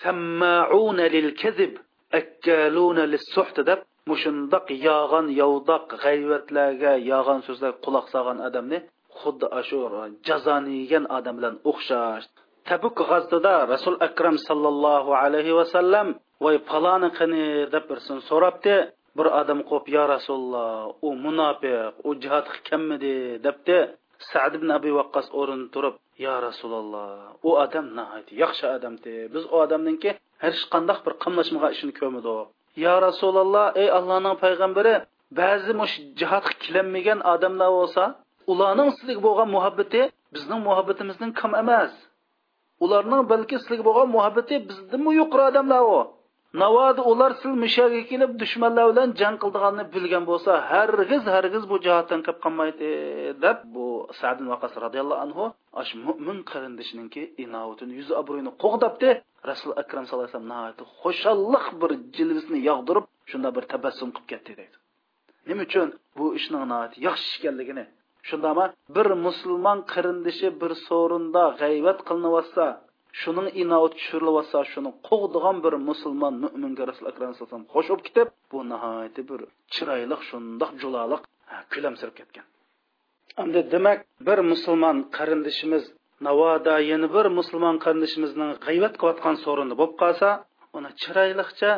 sammauna deb mushundoq yog'on yovdoq g'ayvatlarga yog'on so'zlarga quloq solgan odamni xuddi shu jazoni yegan odam bilan o'xshash. Tabuk g'azotida rasul akram sallallohu alayhi vasallam voy paloni qani deb birsin so'rabdi. Bir odam qo'yib yo rasululloh u munofiq u jihodga kelmidi debdi. Sad ibn abi vaqqos o'rin turib yo rasululloh u odam nihoyat yaxshi odamdi. Biz u odamninki hech qanday bir qamlashmagan ishini ko'midi yo rasululloh ey allohning payg'ambari ba'zi mush jihodga kelolmagan odamlar bo'lsa ularning sizga bo'lgan muhabbati bizning muhabbatimizdan kam emas. Ularning balki sizga bo'lgan muhabbati bizdanmi yuqori odamlar u navoda ular sil mushaga kelib dushmanlar bilan jang qildiganini bilgan bo'lsa hargiz hargiz bu jihatdan kelib qolmaydi deb bu sadin vaqas roziyallohu anhu ash mo'min qarindishininki inovatini yuz obro'yini qo'g'dabdi. Rasul akram sallallohu alayhi vasallam xushalliq bir jilvisini yog'dirib shunda bir tabassum qilib ketdi deydi. Nima uchun bu ishning yaxshi ekanligini shundama bir musulmon qarindishi bir so'rinda g'ayvat qilinyotsa shuning inovat tushirilyotsa shuni qo'g'digan bir musulmon mo'minga rasul akram alayhisalom qo'shib ketib bu nihoyatda bir chiroyli shundoq juloliq kulamsirab ketgan endi demak bir musulmon qarindishimiz navoda yana bir musulmon qarindishimizning g'ayvat qilayotgan so'rini bo'lib qolsa uni chiroyliqcha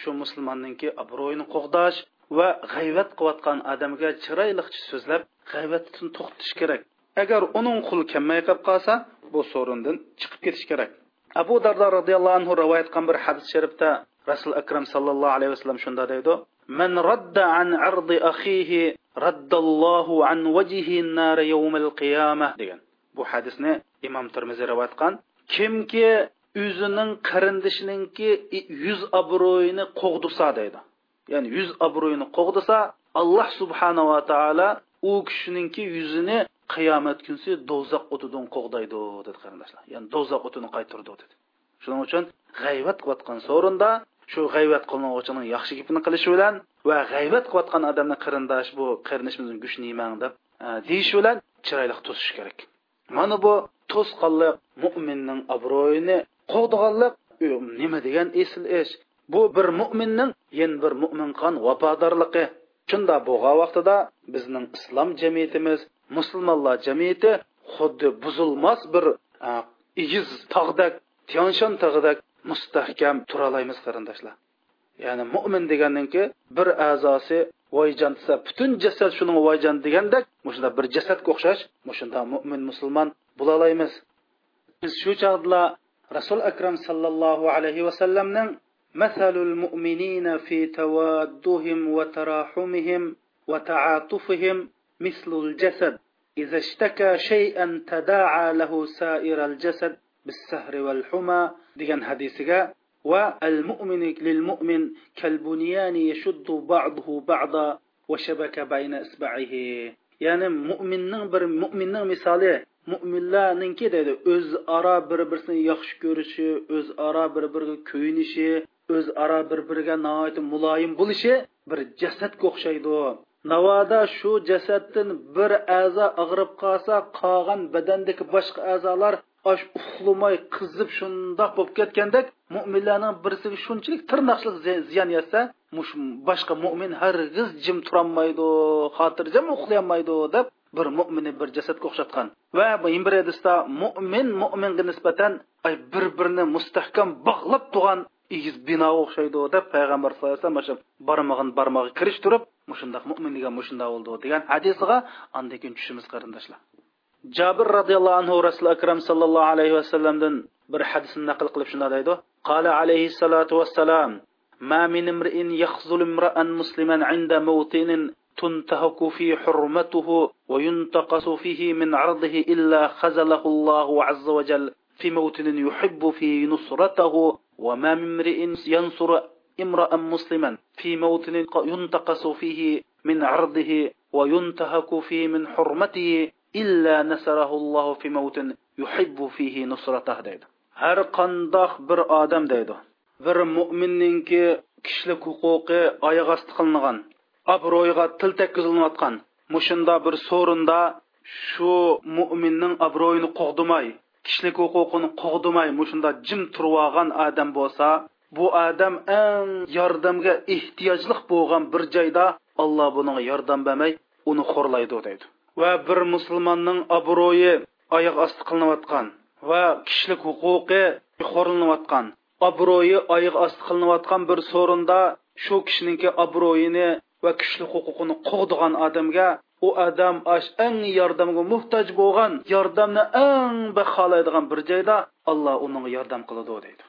shu musulmonninki obro'yini qo'g'dash va g'ayvat qilayotgan odamga chiroyliqcha so'zlab g'ayvatni to'xtatish kerak. Agar uning qul kelmay qolib qolsa bu so'rindan chiqib ketish kerak abu dardo roziyallohu anhu rivoyat qilgan bir hadis sharifda rasul akram sallallohu alayhi vasallam shunda deydi من رد عن عرض أخيه رد الله عن وجهه النار يوم القيامة degan bu hadisni imom termiziy rivoyat qilgan kimki o'zining qarindishininki yuz obro'yini qo'g'disa deydi ya'ni yuz obro'yini qo'g'disa alloh subhanava taolo u kishininki yuzini qiyomat kunsi do'zax o'tidan qo'g'daydi dedi qarindoshlar. Ya'ni do'zax o'tini qaytirdi dedi. Shuning uchun g'ayvat qilayotgan so'rinda shu g'ayvat qilmovchining yaxshi gapini qilishi bilan va g'ayvat qilayotgan odamni qarindosh bu qarindoshimizni gush yemang deb e, deyish bilan chiroyli to'sish kerak. Mana bu to'sqanlik mo'minning obro'yini qo'g'diganlik nima degan esil ish. Bu bir mo'minning yana bir mo'min qon vafodorligi. Shunda bo'lgan vaqtida bizning islom jamiyatimiz musulmonlar jamiyati xuddi buzilmas bir egiz tog'dak tianshan tog'idak mustahkam turalaymiz qarindoshlar ya'ni mo'min degandanki bir a'zosi voyjon desa butun jasad shuning voyjon degandek shunda bir jasadga o'xshash shunda mo'min musulmon bo'lalaymiz biz shu chog'da rasul akram sallallohu alayhi vasallamning مثل المؤمنين في توادهم وتراحمهم وتعاطفهم مثل الجسد إذا اشتكى شيئا تداعى له سائر الجسد بالسهر والحمى ديان حديثك والمؤمن للمؤمن كالبنيان يشد بعضه بعضا وشبك بين إصبعه ya'ni mo'minning bir mo'minning misoli mo'minlarninki deydi o'zaro bir birini yaxshi ko'rishi o'zaro bir biriga kuyinishi o'zaro bir biriga muloyim bo'lishi bir jasadga o'xshaydi Navoda shu jasaddan bir a'zo og'rib qolsa qolgan badandagi boshqa a'zolar osh uxlamay qizib shundoq bo'lib ketgandek mo'minlarning birisiga shunchalik tirnoqchilik ziyon yetsa boshqa mo'min hargiz jim turolmaydi xotirjam uxlayolmaydi deb bir mo'minni bir jasadga o'xshatgan. Va bir hadisda mo'min mo'minga nisbatan bir birini mustahkam bog'lab turgan egiz bino o'xshaydi deb payg'ambar sallallohu alayhi vasallam shu barmog'in barmog'i kirish turib mushundoq mo'min degan mushundoq bo'ldi degan hadisiga andan keyin tushimiz qarindoshlar jabir roziyallohu anhu rasuli akram sallallohu alayhi vasallamdan bir hadisni naql qilib shunday deydi qala alayhi salatu vassalam ما من امرئ يخذل امرأ مسلما عند موطن تنتهك في حرمته وينتقص فيه من عرضه إلا خزله الله عز وجل في موطن يحب فيه نصرته وما من امرئ ينصر امرأ مسلما في موطن ينتقص فيه من عرضه وينتهك فيه من حرمته إلا نصره الله في موطن يحب فيه نصرته دايدو. هر قنداخ بر آدم دايدو. بر مؤمنين كي كشلك حقوقي آيغاست قلنغان. أبرويغا تلتك قزلنواتقان مشندا بر سورندا شو مؤمنين أبروين قوغدماي kishilik huquqini qo'g'dimay mushunda jim olgan odam bo'lsa bu odam eng yordamga ehtiyojli bo'lgan bir joyda alloh buning yordam bermay uni xo'rlaydi deydi. Va bir musulmonning obro'yi oyoq osti qilinayotgan va kishilik huquqi xo'rlanayotgan obro'yi oyoq osti qilinayotgan bir so'rinda shu kishiningki obro'yini va kishilik huquqini qo'g'digan odamga u odam eng yordamga muhtoj bo'lgan yordamni eng baholaydigan bir joyda alloh uning yordam qiladi deydi.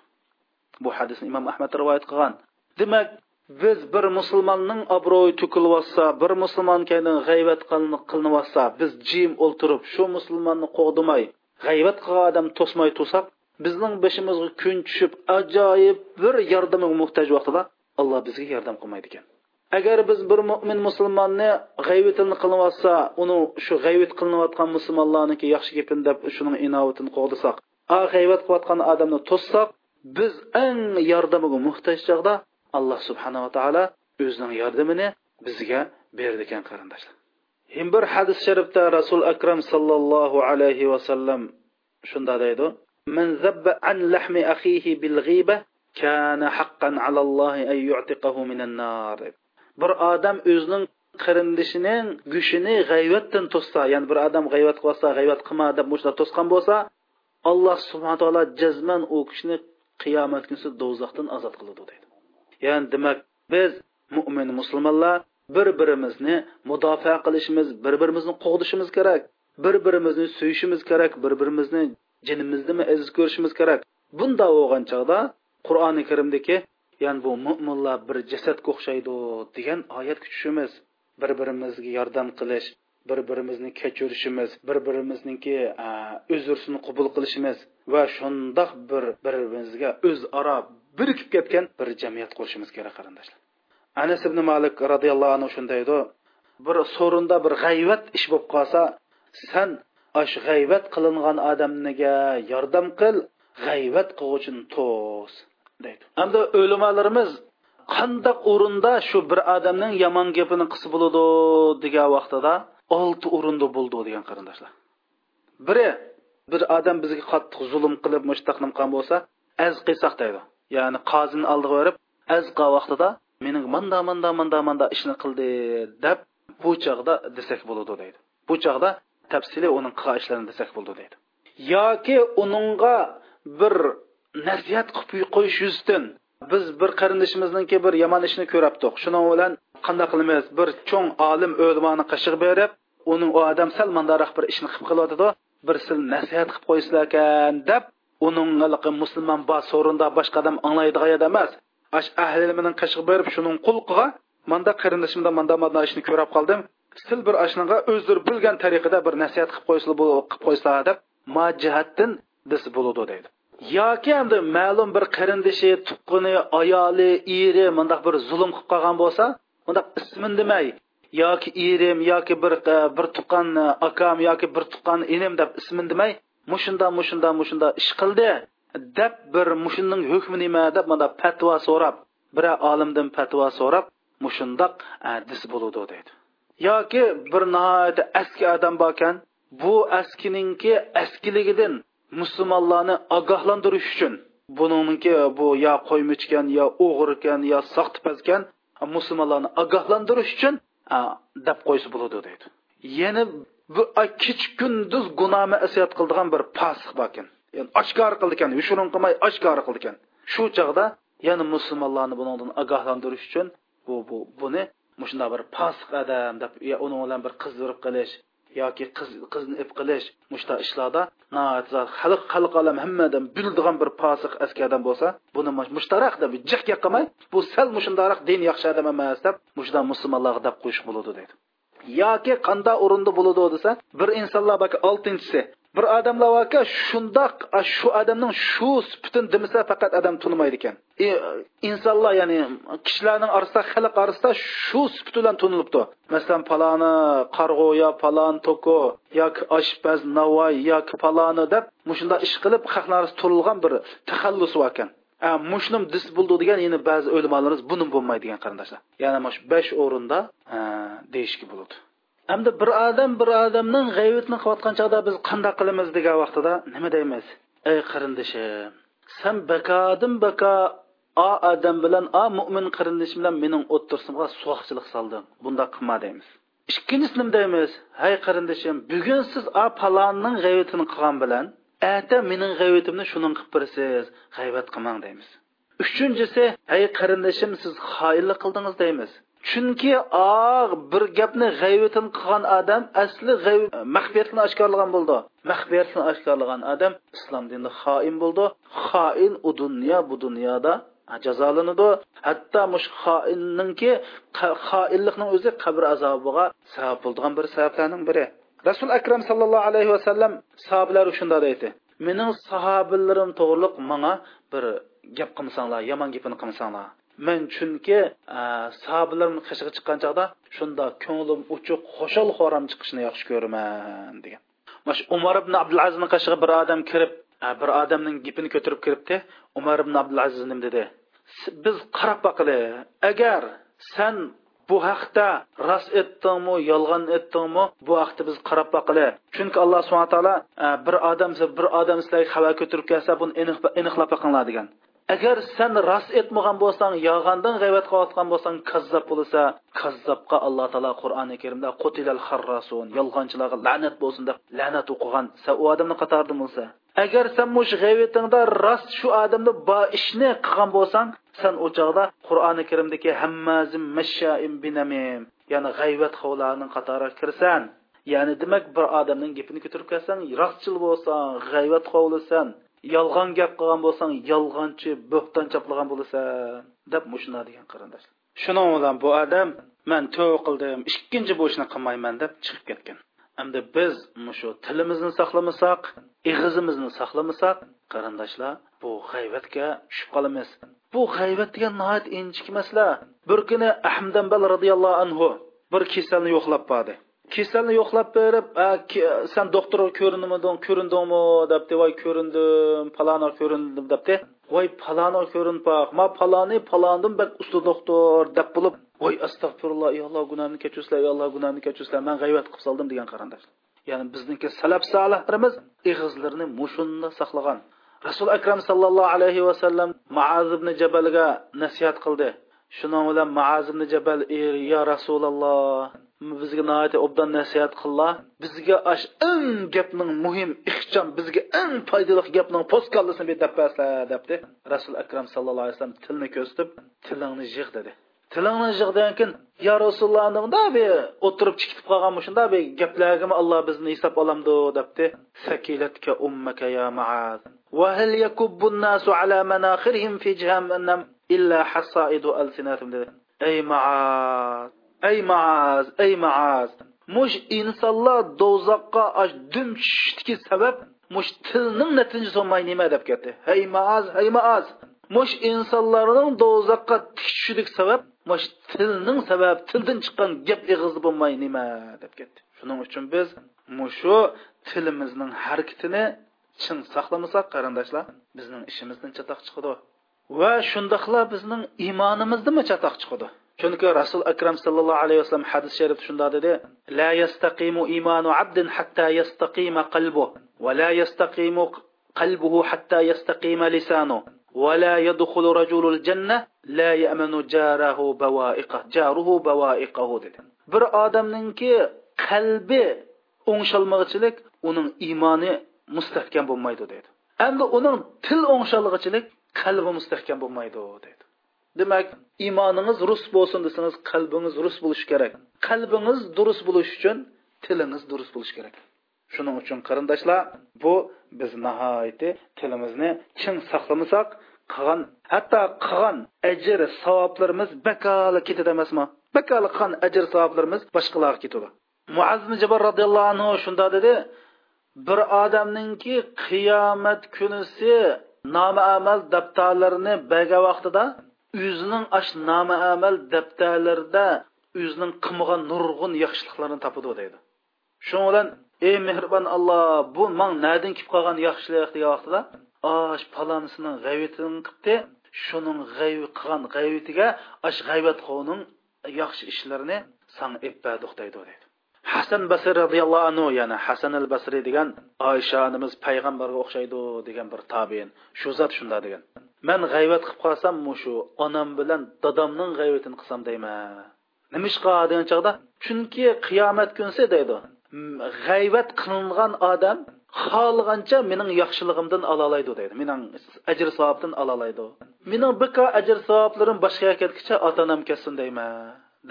Bu hadisni imom ahmad rivoyat qilgan. Demak biz bir musulmonning obro'yi to'kilyotsa bir musulmon keyin g'aybat qilinyotsa biz jim o'ltirib shu musulmonni qo'g'dimay g'aybat qilgan odam to'smay tursak bizning beshimizga kun tushib ajoyib bir yordamga muhtoj vaqtida alloh bizga yordam qilmaydi ekan. agar biz bir mo'min musulmonni g'ayvatini qilyotsa uni shu g'ayvat qilinayotgan musulmonlarniki yaxshi gapini deb shuning inovatini qo'g'disak a g'ayvat qilayotgan odamni to'ssak biz eng yordamiga muhtoj chog'da alloh subhanava taolo o'zining yordamini bizga berdi ekan qarindoshlar bir hadis sharifda rasul akram sallallohu alayhi vasallam shunda deydi من ذب عن لحم أخيه بالغيبة كان حقا على الله أن يعتقه من النار bir odam o'zining qarindishining go'shini g'ayvatdan to'ssa ya'ni bir odam g'ayvat qilsa g'ayvat qilma deb mushlar to'sgan bo'lsa alloh subhana taolo jazman u kishini qiyomat kunisi do'zaxdan ozod qiladi deydi. Ya'ni demak biz mo'min musulmonlar bir birimizni mudofaa qilishimiz bir birimizni qo'g'dishimiz kerak bir birimizni suyishimiz kerak bir birimizni jinimizni aziz ko'rishimiz kerak. Bunda bo'lgan chog'da qur'oni karimdagi ya'ni bu mo'minlar bir jasadga o'xshaydi degan oyatga tushishimiz bir birimizga yordam qilish bir birimizni kechirishimiz bir birimizniki uzrsini qabul qilishimiz va shundoq bir birimizga o'zaro birikib ketgan bir jamiyat qurishimiz kerak qarindoshlar. Anas ibn malik roziyallohu anhu shunday edi bir so'rinda bir g'ayvat ish bo'lib qolsa san ash g'ayvat qilingan odamniga yordam qil g'ayvat qilg'uvchini to's. Deydi. Hamda o'limalarimiz qandaq o'rinda shu bir odamning yomon gapini qis bo'ladi degan vaqtida olti o'rinda bo'ldi degan qarindoshlar. Biri bir odam bizga qattiq zulm qilib mushtaq qilgan bo'lsa az qilsaq deydi. Ya'ni qozini oldiga berib az qilgan vaqtida mening manda manda manda manda ishni qildi deb bu chog'da desak bo'ladi deydi. Bu chog'da tafsili uning qilgan ishlarini desak bo'ldi deydi. Yoki uningga bir nasihat qilib qo'yish yuzdan biz bir qarindishimizniki bir yomon ishni ko'rabdiq shuning bilan qanday qilamiz? Bir cho'ng olim o'limoni qashig berib uning u odam sal mandaroq bir ishni qilib qilyotidi bir sil nasihat qilib qo'ysizlar ekan deb uning musulmon bor so'rinda boshqa odam anglaydigan emas. Ash ahli ilmining qashig berib shuning qulqiga manda qarindishimda manda manda ishni ko'rib qoldim. Sil bir ashnaga o'zlari bilgan tariqada bir nasihat qilib qo'ysa qilib qo'ysa deb ma jihatdan desa bo'ladi deydi. Yoki endi ma'lum bir qarindishi tuqquni ayoli eri bundoq bir zulm qilib qolgan bo'lsa bundoq ismin demay yoki erim yoki bir e, bir tuqqan e, akam yoki bir tuqqan inim deb ismini demay mushunda mushunda mushunda ish qildi deb bir mushunning hukmi nima deb mana fatvo so'rab bir olimdan fatvo so'rab mushundoq dis bo'ludi deydi yoki bir nihoyatda eski odam borkan bu eskininki eskiligidan musulmonlarni ogohlantirish uchun buninki bu yo qo'ymichkan yo o'g'ir ekan yo soxtipazkan musulmonlarni ogohlantirish uchun deb qo'ysa bo'ladi deydi. Yana bu kech kunduz gunomi asiyat qildigan bir pasiq borkan ya'ni oshkor qildi ekan yushurin qilmay oshkor qildi ekan shu chog'da yana musulmonlarni bundan ogohlantirish uchun bu bu buni mushunda bir pasiq odam deb uni bilan bir qizdirib qilish yoki qiz qizni ip qilish mushta ishlarda xalq xalq olam hammadan bildigan bir posiq askardan bo'lsa buni mushtaraq deb jiqga qilmay bu sal mushundaroq din yaxshi odam emas deb mushda musulmonlarga deb qo'yish bo'ladi deydi. Yoki qanda o'rinda bo'ladi desa bir insonlar balki oltinchisi bir odamlar borki shundoq shu odamning shu sifatini demasa faqat odam tunimaydi ekan. E, insonlar ya'ni kishilarning orasida xalq orasida shu sifat bilan tunilibdi. Masalan paloni qarg'u yo palon toko yoki oshpaz navoiy yoki paloni deb mushunda ish qilib xalqlar orasida turilgan bir taxallus bor ekan. Mushnim dis bo'ldi degan yana ba'zi ulamolarimiz buni bo'lmaydi degan qarindoshlar. Ya'ni mana shu besh o'rinda e, deyishga bo'ladi. Hamda bir odam bir odamning g'ayvatini qilayotgan chog'da biz qanday qilamiz degan vaqtida nima deymiz? Ey qarindishim san bakodim bako a odam bilan a mo'min qarindosh bilan mening o'ttirsimga suvoqchilik solding bunda qilma deymiz. Ikkinchisi nima deymiz? Hay qarindishim bugun siz a palonning g'ayvatini qilgan bilan ata mening g'ayvatimni shuning qilib bersiz g'ayvat qilmang deymiz. Uchinchisi hay qarindishim siz xoinlik qildingiz deymiz. Chunki og bir gapni g'ayvatin qilgan odam asli e, maxfiyatni oshkorlagan bo'ldi. Maxfiyatni oshkorlagan odam islom dinida xoin bo'ldi. Xoin u dunyo bu dunyoda jazolanadi hatto mush xoinninki xoinlikni o'zi qabr azobiga sabab bo'ladigan bir sabablarning biri. Rasul akram sallallohu alayhi vasallam sahobalar shunday deydi. Mening sahobalarim to'g'riliq manga bir gap qilmasanglar yomon gapini qilmasanglar. Men chunki e, sahobalarni qishig'i chiqqan chog'da shunda ko'nglim uchuq xoshol xo'ram chiqishni yaxshi ko'raman degan. Mana umar ibn abdulazizni qishig'i bir odam kirib e, bir odamning gipini ko'tarib kiribdi. Umar ibn abdulaziz nim dedi biz qarab boqili agar san bu haqda rost etdingmi yolg'on etdingmi bu haqda biz qarab boqili chunki alloh subhana taolo e, bir odam bir odam sizlarga xabar ko'tarib kelsa buni aniqlab boqinglar degan. Agar sen rost etmagan bo'lsang yolg'ondan g'aybat qilayotgan bo'lsang kazzob bo'lsa kazzobga alloh taolo qur'oni karimda qutilal harrasun yolg'onchilarga la'nat bo'lsin deb la'nat o'qigan san u odamni qatorida bo'lsa. Agar sen mush g'ayvatingda rost shu odamni bo ishni qilgan bo'lsang sen u chog'da qur'oni karimdagi hammazim mashaim binamim ya'ni g'ayvat qovlarning qatoriga kirsan ya'ni demak bir odamning gapini ko'tarib kelsang rostchil bo'lsang g'ayvat qovlisan yolg'on gap qilgan bo'lsang yolg'onchi bo'xton choplagan bo'lasan deb mushuna degan qarindoshlar. Shuning bilan bu odam man tov qildim ikkinchi bu ishni qilmayman deb chiqib ketgan. Endi biz shu tilimizni saqlamasak ig'izimizni saqlamasak qarindoshlar bu g'ayvatga tushib qolamiz. Bu g'ayvat degan nihoyat inchik masala bir kuni ahmdambal roziyallohu anhu bir kasalni yo'qlab bordi. Kasalni yo'qlab berib san doktor ko'rindimiding ko'rindingmi? debdi voy ko'rindim palano ko'rindim debdi voy palano ko'rinpoq ma paloni palondim bak usta doktor deb bo'lib voy astag'firulloh ey alloh gunohimni kechirsinlar ey alloh gunohimni kechirsinlar man g'ayvat qilib soldim degan qarindoshlar ya'ni bizniki salaf solihlarimiz ig'izlarni mushunda saqlagan. Rasul akram sallallohu alayhi vasallam maaz ibn jabalga nasihat qildi. Shuning bilan maaz ibn jabal yo rasululloh bizga nihoyat obdan nasihat qillar bizga ash eng gapning muhim ixcham bizga eng foydali gapning postkallasini deb berasizlar debdi rasul akram sallallohu alayhi vasallam tilni ko'rsatib tilingni yig' dedi tilingni yig' degan keyin yo rasulullohda bu o'tirib chikitib qolgan shunda bu gaplarga alloh bizni hisob olamdi debdi sakilatka ummaka ya maaz وهل يكب الناس على مناخرهم في جهنم إلا حصائد ألسنتهم أي معاذ ey maaz ey maaz mush insonlar do'zaxqa dum tushishdiki sabab mush tilning natijasi bo'lmay nima deb ketdi. Hey maaz hey maaz mush insonlarning do'zaxqa tushishlik sabab mush tilning sabab tildan chiqqan gap ig'izi bo'lmay nima deb ketdi. Shuning uchun biz mushu tilimizning harakatini chin saqlamasak qarindoshlar bizning ishimizdan chatoq chiqadi va shundoqla bizning iymonimizdami chatoq chiqadi chunki rasul akram sallallohu alayhi vasallam hadis sharifda shunday dedi. La yastaqimu imanu abdin hatta yastaqima qalbu va la yastaqimu qalbuhu hatta yastaqima lisanu va la yadkhulu rajulul janna la ya'manu jarahu bawaiqa jaruhu bawaiqahu dedi. Bir odamningki qalbi o'ngshalmag'ichilik uning iymoni mustahkam bo'lmaydi dedi. Endi uning til o'ngshalg'ichilik qalbi mustahkam bo'lmaydi dedi. Demak iymoningiz rus bo'lsin desangiz qalbingiz rus bo'lishi kerak. Qalbingiz durust bo'lishi uchun tilingiz durust bo'lishi kerak. Shuning uchun qarindoshlar bu biz nihoyatda tilimizni chin saqlamasak qilgan hatto qilgan ajr savoblarimiz bakali ketadi emasmi? Bakali qilgan ajr savoblarimiz boshqalarga ketadi. Muazmi jabor roziyallohu anhu shunda dedi bir odamninki qiyomat kunisi nomi amal daftarlarini baga vaqtida o'zining ash nomi amal daftarlarida o'zining qilmagan nurg'un yaxshiliklarni topadi deydi. Shuning bilan ey mehribon alloh bu man nadin kelib qolgan yaxshilik degan vaqtida ash palonisining g'ayvatini qilibdi shuning g'ayvi qilgan g'ayvatiga ash g'ayvat qovning yaxshi ishlarini san ebbaduq deydi deydi. Hasan basri roziyallohu anhu yana hasan al basriy degan oysha onamiz payg'ambarga o'xshaydi degan bir tabiin. Shu zot shunda degan. Man g'ayvat qilib qolsam shu onam bilan dadamning g'ayvatini qilsam deyman. Nima ish degan chog'da chunki qiyomat kunsi deydi. G'ayvat qilingan odam xohlagancha mening yaxshiligimdan ololaydi deydi. Mening ajr savobdan ololaydi mening bika ajr savoblarim boshqaga ketguncha ota onam ketsin deyman.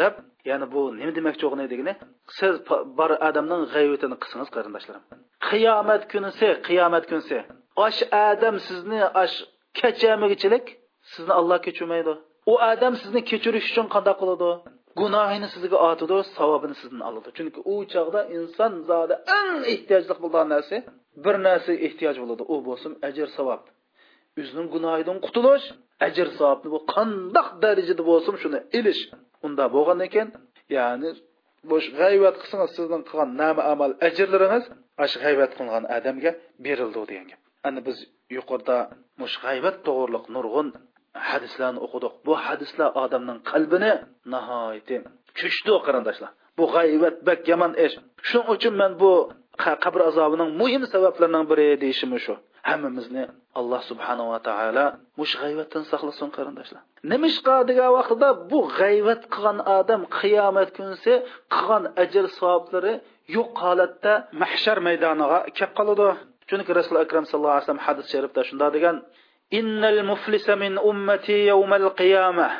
Deb ya'ni bu nima demoqchi o'g'ni degani siz bor odamning g'ayvatini qilsangiz qarindoshlarim qiyomat kunisi qiyomat kunisi. Osh odam sizni osh kechamigichilik sizni olloh kechirmaydi u odam sizni kechirish uchun qanday qiladi? Gunohini sizga otidi savobini sizdan oladi. Chunki u chog'da inson zodi eng ehtiyojli bo'lgan narsa bir narsaga ehtiyoj bo'ladi. U bo'lsin ajr savob. O'zining gunohidan qutulish ajr savobni bu qandoq darajada bo'lsin shuni ilish. Unda bo'lgan ekan. Ya'ni bo'sh g'ayvat qilsangiz sizning qilgan nama amal ajrlaringiz shu g'ayvat qilgan odamga berildi degan gap. Ana biz yuqorida mush g'ayvat to'g'riliq nurg'un hadislarni o'qidik. Bu hadislar odamning qalbini nihoyatda cho'chdi qarindoshlar. Bu g'aybat bak yomon ish. Shuning uchun men bu qabr azobining muhim sabablarining biri deyishim shu. Hammamizni alloh subhanava taolo mush g'ayvatdan saqlasin qarindoshlar nimishqa degan vaqtida bu g'ayvat qilgan odam qiyomat kunisi qilgan ajr savoblari yo'q holatda mahshar maydoniga kelib qoladi chunki rasuli akram sallallohu alayhi vasallam hadis sharifda shunday degan إن المفلس من أمتي يوم القيامة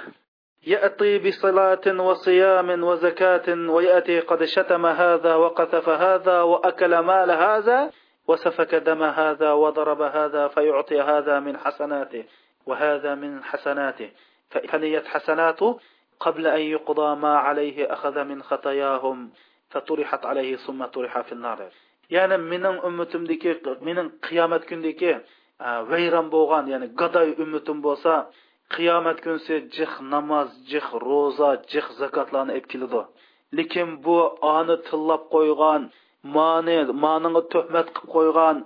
يأتي بصلاة وصيام وزكاة ويأتي قد شتم هذا وقذف هذا وأكل مال هذا وسفك دم هذا وضرب هذا فيعطي هذا من حسناته وهذا من حسناته. فنيت حسناته قبل أن يقضى ما عليه أخذ من خطاياهم فطرحت عليه ثم طرح في النار. يعني من أمتم ديكي من قيامة كنديكي vayron bo'lgan ya'ni gadoy ummatim bo'lsa qiyomat kunsi jih namoz jih ro'za jih zakotlarni olib keladi lekin bu oni tillab qo'ygan mani maninga tuhmat qilib qo'ygan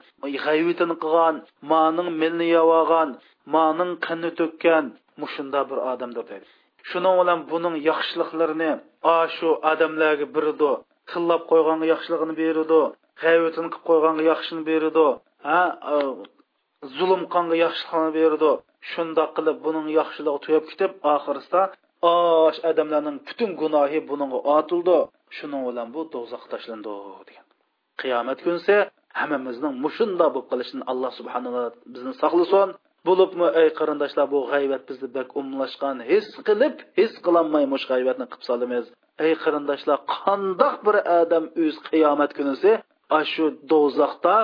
g'ayvitini qilgan maning milni yovolgan maning qinni to'kkan mushunda bir odamdir dedi. Shuning bilan buning yaxshiliklarini a shu odamlarga berdi tillab qo'yganga yaxshiligini berdi g'ayvitini qilib qo'yganga yaxshini berdi ha e, zulm qonga yaxshiligini berdi. Shundoq qilib buning yaxshiligi tugab ketib oxirisida osh odamlarning butun gunohi buningga otildi. Shuning bilan bu do'zaxga tashlandi degan. Qiyomat kunsa hammamizning mushunda bo'lib qolishini alloh subhanalloh bizni saqlasin. Bo'libmi ey qarindoshlar bu g'aybat bizni bak umlashgan his qilib his qilolmay mush g'aybatni qilib solamiz. Ey qarindoshlar qandoq bir odam o'z qiyomat kunisi shu do'zaxda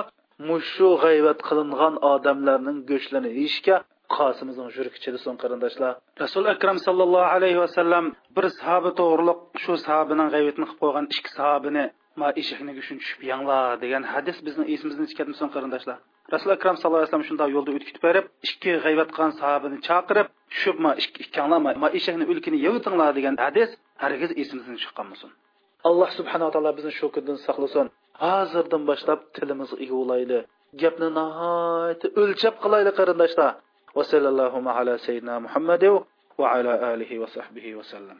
mushu g'ayvat qilingan odamlarning go'shtlarini yeyishga qosimizning yuragi chidasin qarindoshlar rasul akram sallallohu alayhi vasallam bir sahoba to'g'riliq shu sahobaning g'ayvatini qilib qo'ygan ikki sahobini ma eshikni go'shin tushib yanglar degan hadis bizni esimizdan chiqadimisan qarindoshlar rasul akram sallallohu alayhi vasallam shunday yo'lda o'tib ketib berib ikki g'ayvat qilgan sahobini chaqirib tushib ma ikkanglar ma eshakni o'lkini yevitinglar degan hadis hargiz esimizdan chiqqanmasin alloh subhanaa taolo bizni shu kundan saqlasin hozirdan boshlab tilimizga ega bo'layli gapni nihoyat o'lchab qilayli qarindoshlar va sallallohu ala sayyidina muhammad va ala alihi va sahbihi vasallam